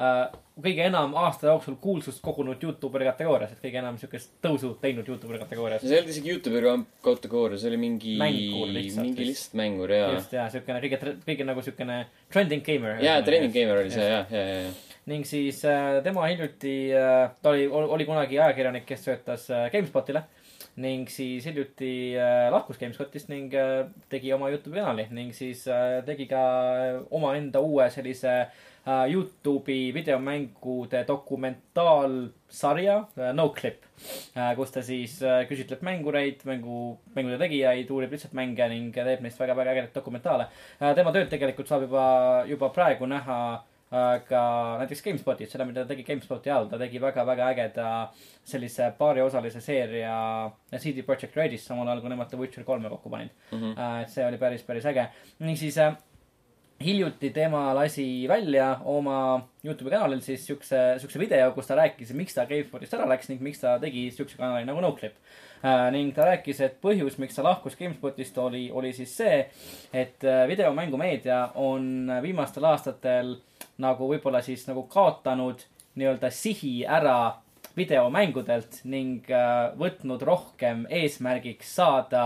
äh, kõige enam aasta jooksul kuulsust kogunud Youtuberi kategoorias, et kõige enam siukest tõusu teinud Youtuberi kategoorias. see ei olnud isegi Youtuberi kategooria, see oli mingi, mingi lihtsalt mängur jaa. just, ja siukene kõige, kõige nagu siukene trending gamer. jaa, Training Gamer oli see jah, ja, ja, ja. ning siis äh, tema hiljuti äh,, ta oli, oli kunagi ajakirjanik, kes töötas äh, GameSpotile ning siis hiljuti äh, lahkus GameSpotist ning äh, tegi oma Youtube'i kanali ning siis äh, tegi ka omaenda uue sellise Youtube'i videomängude dokumentaalsarja Noclip kus ta siis küsitleb mängureid, mängu, mängude tegijaid, uurib lihtsalt mänge ning teeb neist väga-väga ägedaid dokumentaale. Tema tööd tegelikult saab juba, juba praegu näha ka näiteks GameSpotis, seda, mida ta tegi GameSpoti all, ta tegi väga-väga ägeda sellise paariosalise seeria CD Projekt Redist, samal ajal kui nemad The Witcher kolme kokku panid mm. -hmm. et see oli päris, päris äge. ning siis äh, hiljuti tema lasi välja oma Youtube'i kanalil siis siukse, siukse video, kus ta rääkis, miks ta GameSpotist ära läks ning miks ta tegi siukse kanali nagu Noclip äh,. ning ta rääkis, et põhjus, miks ta lahkus GameSpotist oli, oli siis see, et äh, videomängumeedia on viimastel aastatel nagu võib-olla siis nagu kaotanud nii-öelda sihi ära videomängudelt ning äh, võtnud rohkem eesmärgiks saada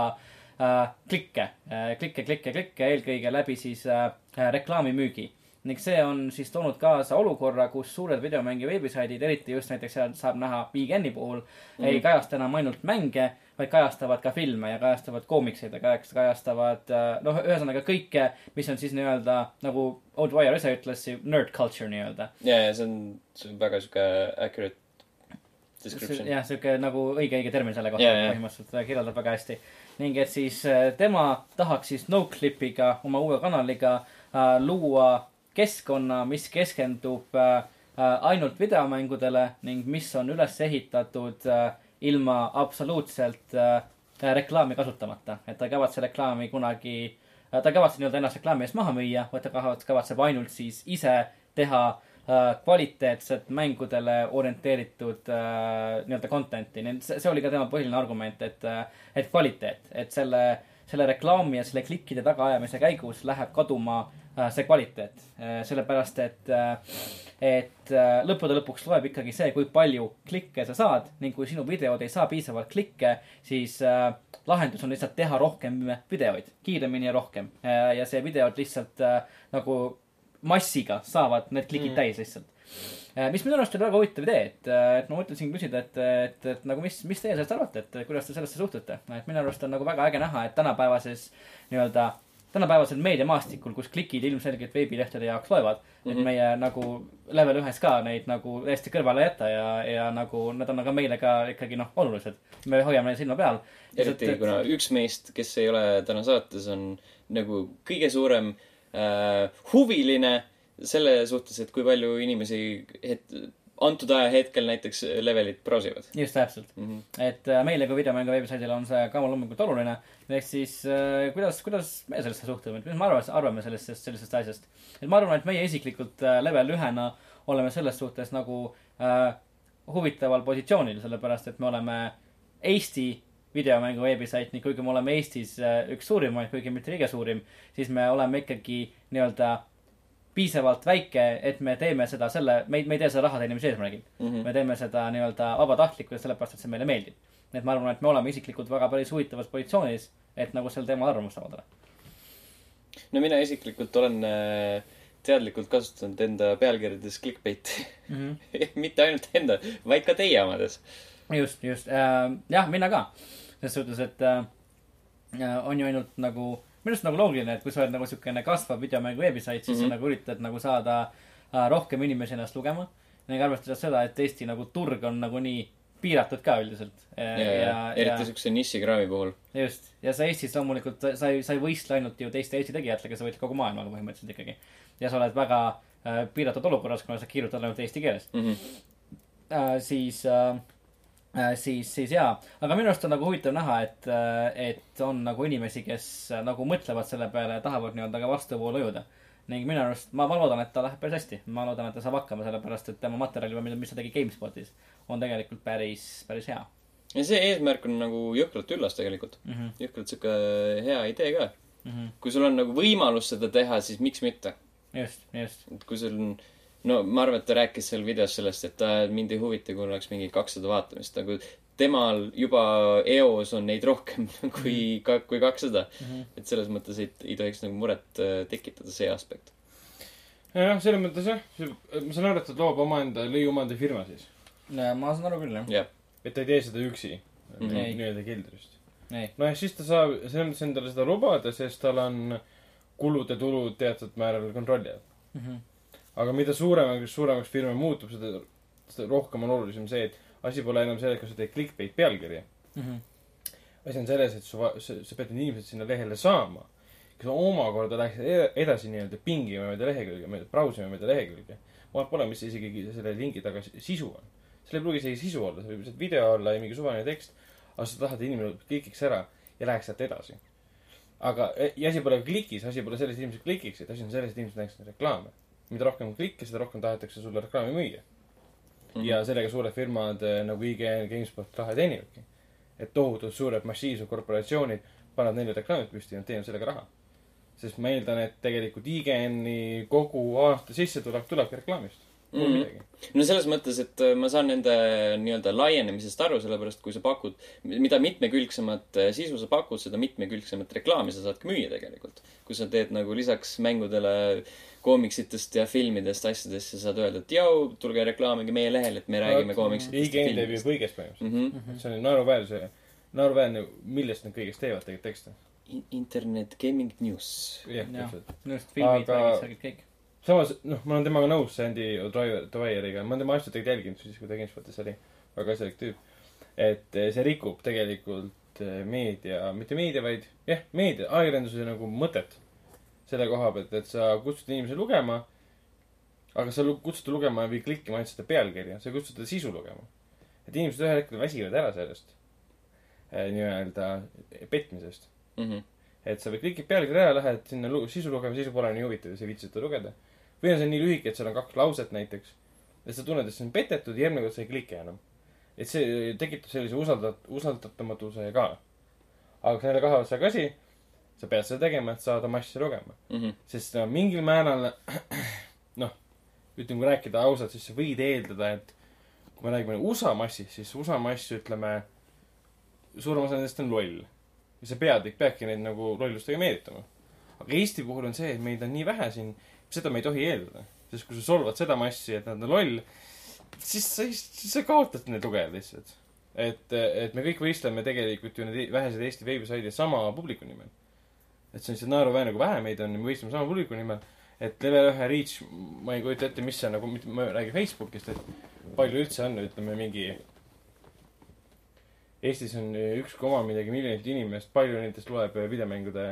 äh, klikke äh,, klikke, klikke, klikke eelkõige läbi siis äh, reklaamimüügi. ning see on siis toonud kaasa olukorra, kus suured videomängi veebisaidid, eriti just näiteks seal saab näha Weekend'i puhul mm, -hmm. ei kajasta enam ainult mänge, vaid kajastavad ka filme ja kajastavad koomikseid ja kajast- kajastavad äh, noh, ühesõnaga kõike, mis on siis nii-öelda nagu Old Wire ise ütles, nerd culture nii-öelda. ja, ja see on, see on väga sihuke accurate description. jah, sihuke nagu õige, õige termin selle kohta Jaa, jaa. põhimõtteliselt ta kirjeldab väga hästi. ning et siis äh, tema tahaks siis Noclipiga, oma uue kanaliga äh, luua keskkonna, mis keskendub äh, äh, ainult videomängudele ning mis on üles ehitatud äh, ilma absoluutselt äh, reklaami kasutamata. et ta ei kavatse reklaami kunagi, ta ei kavatse nii-öelda ennast reklaami eest maha müüa, vaid ta kavat- kavatseb ainult siis ise teha äh, kvaliteetset mängudele orienteeritud äh, nii-öelda content'i, nii et see oli ka tema põhiline argument, et, et kvaliteet, et selle, selle reklaami ja selle klikkide tagaajamise käigus läheb kaduma äh, see kvaliteet. sellepärast, et, et äh, lõppude lõpuks loeb ikkagi see, kui palju klikke sa saad ning kui sinu videod ei saa piisavalt klikke, siis äh, lahendus on lihtsalt teha rohkem videoid, kiiremini ja rohkem. ja see videod lihtsalt äh, nagu massiga saavad need klikid mm. täis lihtsalt. mis minu arust oli väga huvitav idee, et, et ma mõtlesin küsida, et, et, et nagu mis, mis teie sellest arvate, et kuidas te sellesse suhtute, et minu arust on nagu väga äge näha, et tänapäevases nii-öelda tänapäevasel meediamaastikul, kus klikid ilmselgelt veebilehtede jaoks loevad mm, -hmm. Mhm. et meie nagu level ühes ka neid nagu täiesti kõrvale jätta ja, ja nagu nad on aga meile ka ikkagi noh, olulised. me hoiame neid silma peal. eriti kuna üks meist, kes ei ole täna saates, on nagu kõige suurem äh, huviline selle suhtes, et kui palju inimesi het-, antud ajahetkel näiteks levelit browsivad just täpselt, mm. -hmm. et äh, meile kui videomängu veebisaidile on see ka loomulikult oluline. ehk siis äh, kuidas, kuidas me sellesse suhtume, mis me arvame, arvame sellisest, sellisest asjast. et ma arvan, et meie isiklikult äh, level ühena oleme selles suhtes nagu äh, huvitaval positsioonil, sellepärast et me oleme Eesti videomängu veebisait, nii kuigi me oleme Eestis äh, üks suurimaid, kuigi mitte kõige suurim, siis me oleme ikkagi nii-öelda piisavalt väike, et me teeme seda selle, me ei, me ei tee seda raha teenimise eesmärgil. Mm -hmm. me teeme seda nii-öelda vabatahtlikult, sellepärast et see meile meeldib. et ma arvan, et me oleme isiklikult väga päris huvitavas positsioonis, et nagu sel teemal arvamust avaldada no mina isiklikult olen äh, teadlikult kasutanud enda pealkirjades clickbait'i mm. -hmm. mitte ainult enda, vaid ka teie omades. just, just äh,, jah, mina ka. selles suhtes, et äh, on ju ainult nagu, minu arust nagu loogiline, et kui sa oled nagu siukene kasvav videomängu veebisait, siis mm -hmm. Mhm. sa nagu üritad nagu saada äh, rohkem inimesi ennast lugema. ning arvestades seda, et Eesti nagu turg on nagunii piiratud ka üldiselt. ja, ja, ja eriti siukse nišikraami puhul. just, ja sa Eestis loomulikult, sa ei, sa ei võistle ainult ju teiste Eesti tegijatega, sa võid kogu maailmaga põhimõtteliselt ikkagi. ja sa oled väga äh, piiratud olukorras, kuna sa kirjutad ainult eesti keeles Mm -hmm. äh,. siis äh,, äh, siis, siis jaa, aga minu arust on nagu huvitav näha, et äh,, et on nagu inimesi, kes äh, nagu mõtlevad selle peale ja tahavad nii-öelda ka vastuvoolu jõuda. ning minu arust, ma, ma loodan, et ta läheb päris hästi. ma loodan, et ta saab hakkama, sellepärast et tema materjal, mis ta tegi GameSpotis, on tegelikult päris, päris hea ja see eesmärk on nagu jõhkralt üllas tegelikult. mm. -hmm. jõhkralt sihuke hea idee ka. Mm -hmm. kui sul on nagu võimalus seda teha, siis miks mitte. just, just. et kui sul on, no ma arvan, et ta rääkis seal videos sellest, et ta mind ei huvita, kui oleks mingi kakssada vaatamist, nagu temal juba eos on neid rohkem kui, kui kakssada. Mm -hmm. et selles mõttes ei, ei tohiks nagu muret äh, tekitada see aspekt. jah, selles mõttes jah, ma saan aru, et ta loob omaenda, lõi omaenda firma siis. ma saan aru küll, jah. jah, et ta ei tee seda üksi. Mhm. Ei. nii-öelda keldrist. ei, nojah, siis ta saab selles mõttes endale seda lubada, sest tal on kulud ja tulud teatud määral kontrolli all. Mhm. Aga mida suuremaks, suuremaks firma muutub, seda, seda rohkem on olulisem see, et asi pole enam selles, kas sa teed clickbait pealkirja. Mhm. asi on selles, et su, sa, sa pead need inimesed sinna lehele saama. kes omakorda läheksid ed- edasi nii-öelda pingima mööda lehekülge, mööda brausima mööda lehekülge. vahet pole, mis isegi selle lingi taga si- sisu on. seal ei pruugi isegi sisu olla, seal võib lihtsalt video olla ja mingi suvaline tekst. aga sa tahad, et inimene klikiks ära ja läheks sealt edasi. aga e- ja asi pole klikis, asi pole selles, et inimesed klikiksid, asi on selles, et inimesed näeksid reklaame. Mida rohkem klikke, seda rohkem tahetakse sulle reklaami müüa. ja sellega suured firmad eh, nagu IGN, GameSpot raha teenivadki. et tohutult suured massiivsed korporatsioonid panevad neile reklaamid püsti ja nad teenivad sellega raha. sest ma eeldan, et tegelikult IGN-i kogu aasta sissetulek tulebki reklaamist. Mul Mhm. midagi. no selles mõttes, et äh, ma saan nende nii-öelda laienemisest aru, sellepärast kui sa pakud, mida mitmekülgsemat äh, sisu sa pakud, seda mitmekülgsemat reklaami sa saad ka müüa tegelikult. kui sa teed nagu lisaks mängudele koomiksitest ja filmidest, asjadest, sa saad öelda, et jõu, tulge reklaamige meie lehel, et me räägime koomiksitest ja IGN teeb ju kõigest põhimõtteliselt. mm. -hmm. see on naeruväärse, naeruväärne, millest nad kõigest teevad tegelikult tekste. internet gaming news. jah, täpselt. minu arust filmid, värgid, särgid kõik. samas, noh, ma olen temaga nõus, Sandy Dwyeriga, ma olen tema asju tegelikult jälginud siis, kui ta GameSpotis oli. väga asjalik tüüp. et eh, see rikub tegelikult eh, meedia, mitte meedia, vaid jah, meedia, ajakirjanduse nagu mõtet. selle koha pealt, et sa kutsud inimesi lugema, aga sa kutsud ta lugema või klikkima ainult seda pealkirja, sa ei kutsu teda sisu lugema. et inimesed ühel hetkel väsivad ära sellest eh, nii-öelda petmisest Mm -hmm. et sa klikid pealkirja ära, lähed sinna sisu lugema, sisu pole nii huvitav ja sa ei viitsi seda lugeda. Või on see nii lühike, et seal on kaks lauset näiteks. ja sa tunned, et see on petetud ja järgmine kord sa ei kliki enam. et see tekitab sellise usaldat-, usaldatamatuse ka. aga selle kahe otsaga asi, sa pead seda tegema, et saada massi lugema. Mm -hmm. sest no, mingil määral, noh, ütleme, kui rääkida ausalt, siis sa võid eeldada, et kui me räägime USA massist, siis USA mass, ütleme, suurem osa nendest on loll. ja sa pead, peadki neid nagu lollustega meelitama. aga Eesti puhul on see, et meid on nii vähe siin, seda me ei tohi eeldada. sest kui sa solvad seda massi, et nad on loll, siis sa, siis sa kaotad need lugejad lihtsalt. et, et me kõik võistleme tegelikult ju need vähesed Eesti veebisaidid sama publiku nimel et see on lihtsalt naeruväärne, kui vähe meid on ja me võistleme sama publiku nimel. et level ühe reach, ma ei kujuta ette, mis see nagu, ma räägin Facebookist, et palju üldse on, ütleme mingi. Eestis on üks koma midagi miljonit inimest, palju nendest loeb videomängude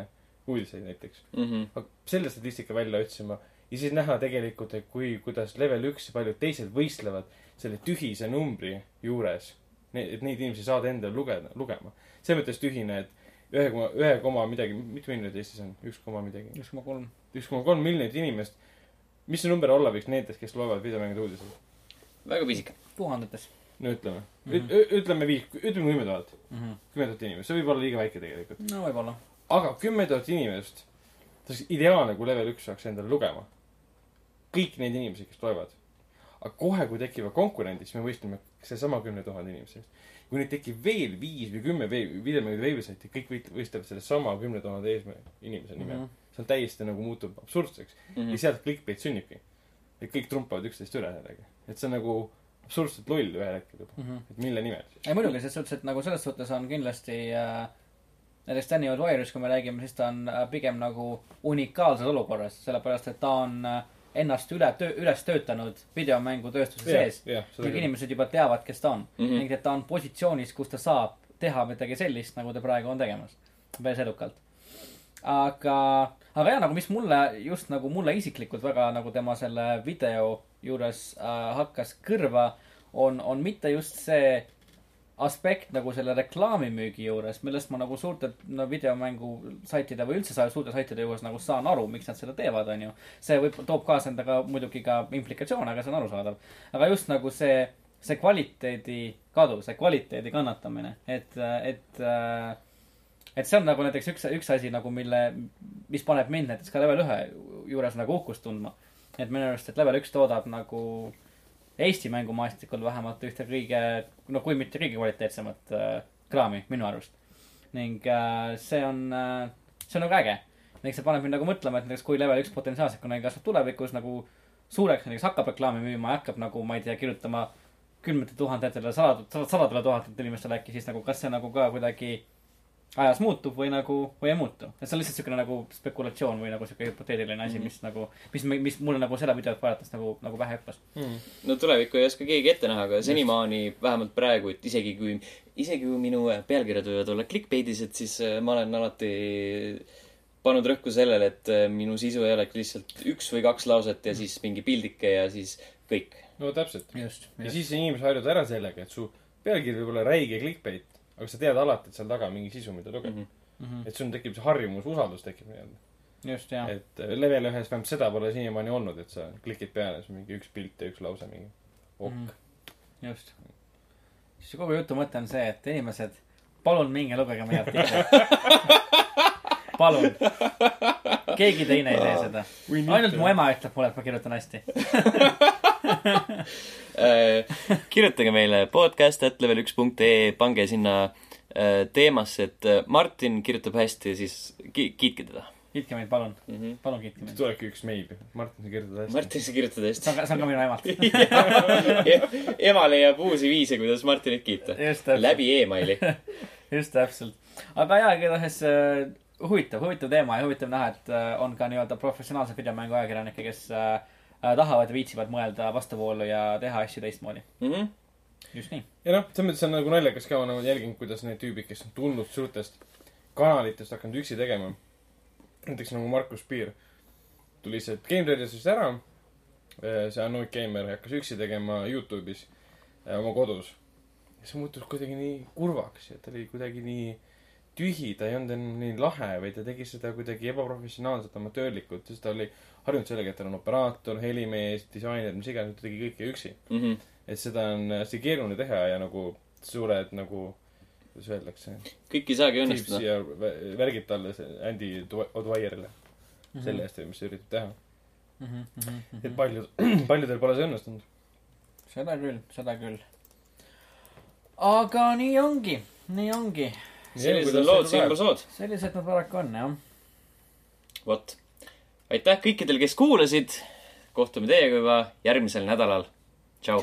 uudiseid näiteks. Mm -hmm. aga selle statistika välja otsima ja siis näha tegelikult, et kui, kuidas level üks ja paljud teised võistlevad selle tühise numbri juures. et neid inimesi saada endale lugeda, lugema. selles mõttes tühine, et ühe koma, ühe koma midagi, mitu miljonit Eestis on? üks koma midagi. üks koma kolm. üks koma kolm miljonit inimest. mis see number olla võiks nendest, kes loevad videomängude uudiseid? väga pisike. tuhandetes no ütleme mm. -hmm. ütleme viis, ütleme kümme tuhat, mm. -hmm. kümme tuhat inimest, see võib olla liiga väike tegelikult. no võib-olla. Aga kümme tuhat inimest, see oleks ideaalne, kui level üks saaks endale lugema. kõik need inimesed, kes loevad. aga kohe, kui tekivad konkurendid, siis me võistleme seesama kümne tuhande inimese eest. kui neid tekib veel viis või kümme videomängude veebisaiti, kõik võistlevad selle sama kümne tuhande eesmärgi, inimese nimel mm. -hmm. see on täiesti nagu muutub absurdseks mm. -hmm. ja sealt clickbait sünnibki. et kõik trumpavad üksteist üle sellega. et see on nagu absurdselt loll ühel hetkel juba. Mhm. et mille nimel siis. ei muidugi, selles suhtes, et nagu selles suhtes on kindlasti äh, näiteks Danny O'Dwyer'ist, kui me räägime, siis ta on äh, pigem nagu unikaalses olukorras, sellepärast et ta on äh, ennast üle töö, üles töötanud videomängutööstuse sees. jah, seda ning küll. inimesed juba teavad, kes ta on mm. -hmm. ning et ta on positsioonis, kus ta saab teha midagi sellist, nagu ta praegu on tegemas. päris edukalt. aga, aga jah, nagu mis mulle, just nagu mulle isiklikult väga nagu tema selle video juures äh, hakkas kõrva, on, on mitte just see aspekt nagu selle reklaamimüügi juures, millest ma nagu suurte no, videomängu saitide või üldse suurte saitide juures nagu saan aru, miks nad seda teevad, onju. see võib, toob kaasa endaga muidugi ka implikatsioone, aga see on arusaadav. aga just nagu see, see kvaliteedi kadu, see kvaliteedi kannatamine, et, et, et see on nagu näiteks üks, üks asi nagu, mille, mis paneb mind näiteks ka level ühe juures nagu uhkust tundma. et minu arust, et level üks toodab nagu Eesti mängumaastikul vähemalt ühte kõige, no kui mitte kõige kvaliteetsemat äh, kraami minu arust. ning äh, see on äh,, see on nagu äge. näiteks see paneb mind nagu mõtlema, et näiteks kui level üks potentsiaalselt kunagi kasvab tulevikus nagu suureks, näiteks hakkab reklaami müüma ja hakkab nagu, ma ei tea, kirjutama kümnetele tuhandetele, sadadele, sadadele tuhandetele inimestele äkki, siis nagu kas see nagu ka kuidagi ajas muutub või nagu, või ei muutu. et see on lihtsalt siukene nagu spekulatsioon või nagu siuke hüpoteetiline asi, mis nagu, mis, mis mulle nagu seda videot vaadates nagu, nagu pähe hüppas. no tulevikku ei oska keegi ette näha, aga senimaani, vähemalt praegu, et isegi kui, isegi kui minu pealkirjad võivad olla clickbait'ised, siis äh, ma olen alati pannud rõhku sellele, et äh, minu sisu ei oleks lihtsalt üks või kaks lauset ja siis mingi pildike ja siis kõik. no täpselt. ja siis inimesed harjuvad ära sellega, et su pealkiri võib olla räige clickbait, aga sa tead alati, et seal taga on mingi sisu, mida lugeda mm. -hmm. et sul tekib see harjumus, usaldus tekib nii-öelda. just, jaa. et äh, level ühes vähemalt seda pole siiamaani olnud, et sa klikid peale, siis mingi üks pilt ja üks lause mingi ok mm. Mhm. just. siis kogu jutu mõte on see, et inimesed, palun minge lugege meie artikleid. palun. keegi teine ei tee seda. ainult mu ema ütleb mulle, et ma kirjutan hästi. Äh, kirjutage meile podcast at level üks punkt ee, pange sinna äh, teemasse, et äh, Martin kirjutab hästi siis ki- kiitke teda kiitke meid, palun. mm. -hmm. palun kiitke meid. tulebki üks maybe. Martin, sa kirjutad hästi. Martin, sa kirjutad see hästi on ka, see on ka minu emalt. ema leiab uusi viise, kuidas Martinit kiita. läbi emaili. just täpselt. aga jaa, igatahes äh, huvitav, huvitav teema ja huvitav näha, et on ka nii-öelda professionaalsed videomängu ajakirjanikke, kes äh, tahavad ja viitsivad mõelda vastuvoolu ja teha asju teistmoodi. Mhm. just nii. ja noh, selles mõttes on nagu naljakas ka, ma nagu jälgin, kuidas need tüübid, kes on tulnud suurtest kanalitest hakanud üksi tegema. näiteks nagu Markus Piir tuli sealt Game Radiosest ära. see Anoid Gamer hakkas üksi tegema Youtube'is äh, oma kodus. ja see muutus kuidagi nii kurvaks ja ta oli kuidagi nii tühi, ta ei olnud enam nii lahe, vaid ta tegi seda kuidagi ebaprofessionaalselt, amatöörlikult, sest ta oli harjunud sellega, et tal on operaator, helimees, disainer, mis iganes, ta tegi kõike üksi. Mhm. et seda on hästi keeruline teha ja nagu suured nagu, kuidas öeldakse, kõik ei saagi õnnestuda. värgid talle see Andy O'Dwyer'ile selle eest, mis ta üritab teha. et paljud, paljudel pole see õnnestunud. seda küll, seda küll. aga nii ongi, nii ongi. sellised on lood, Simbersood. sellised nad paraku on, jah. vot. Aitäh kõikidele, kes kuulasid. kohtume teiega juba järgmisel nädalal. tšau.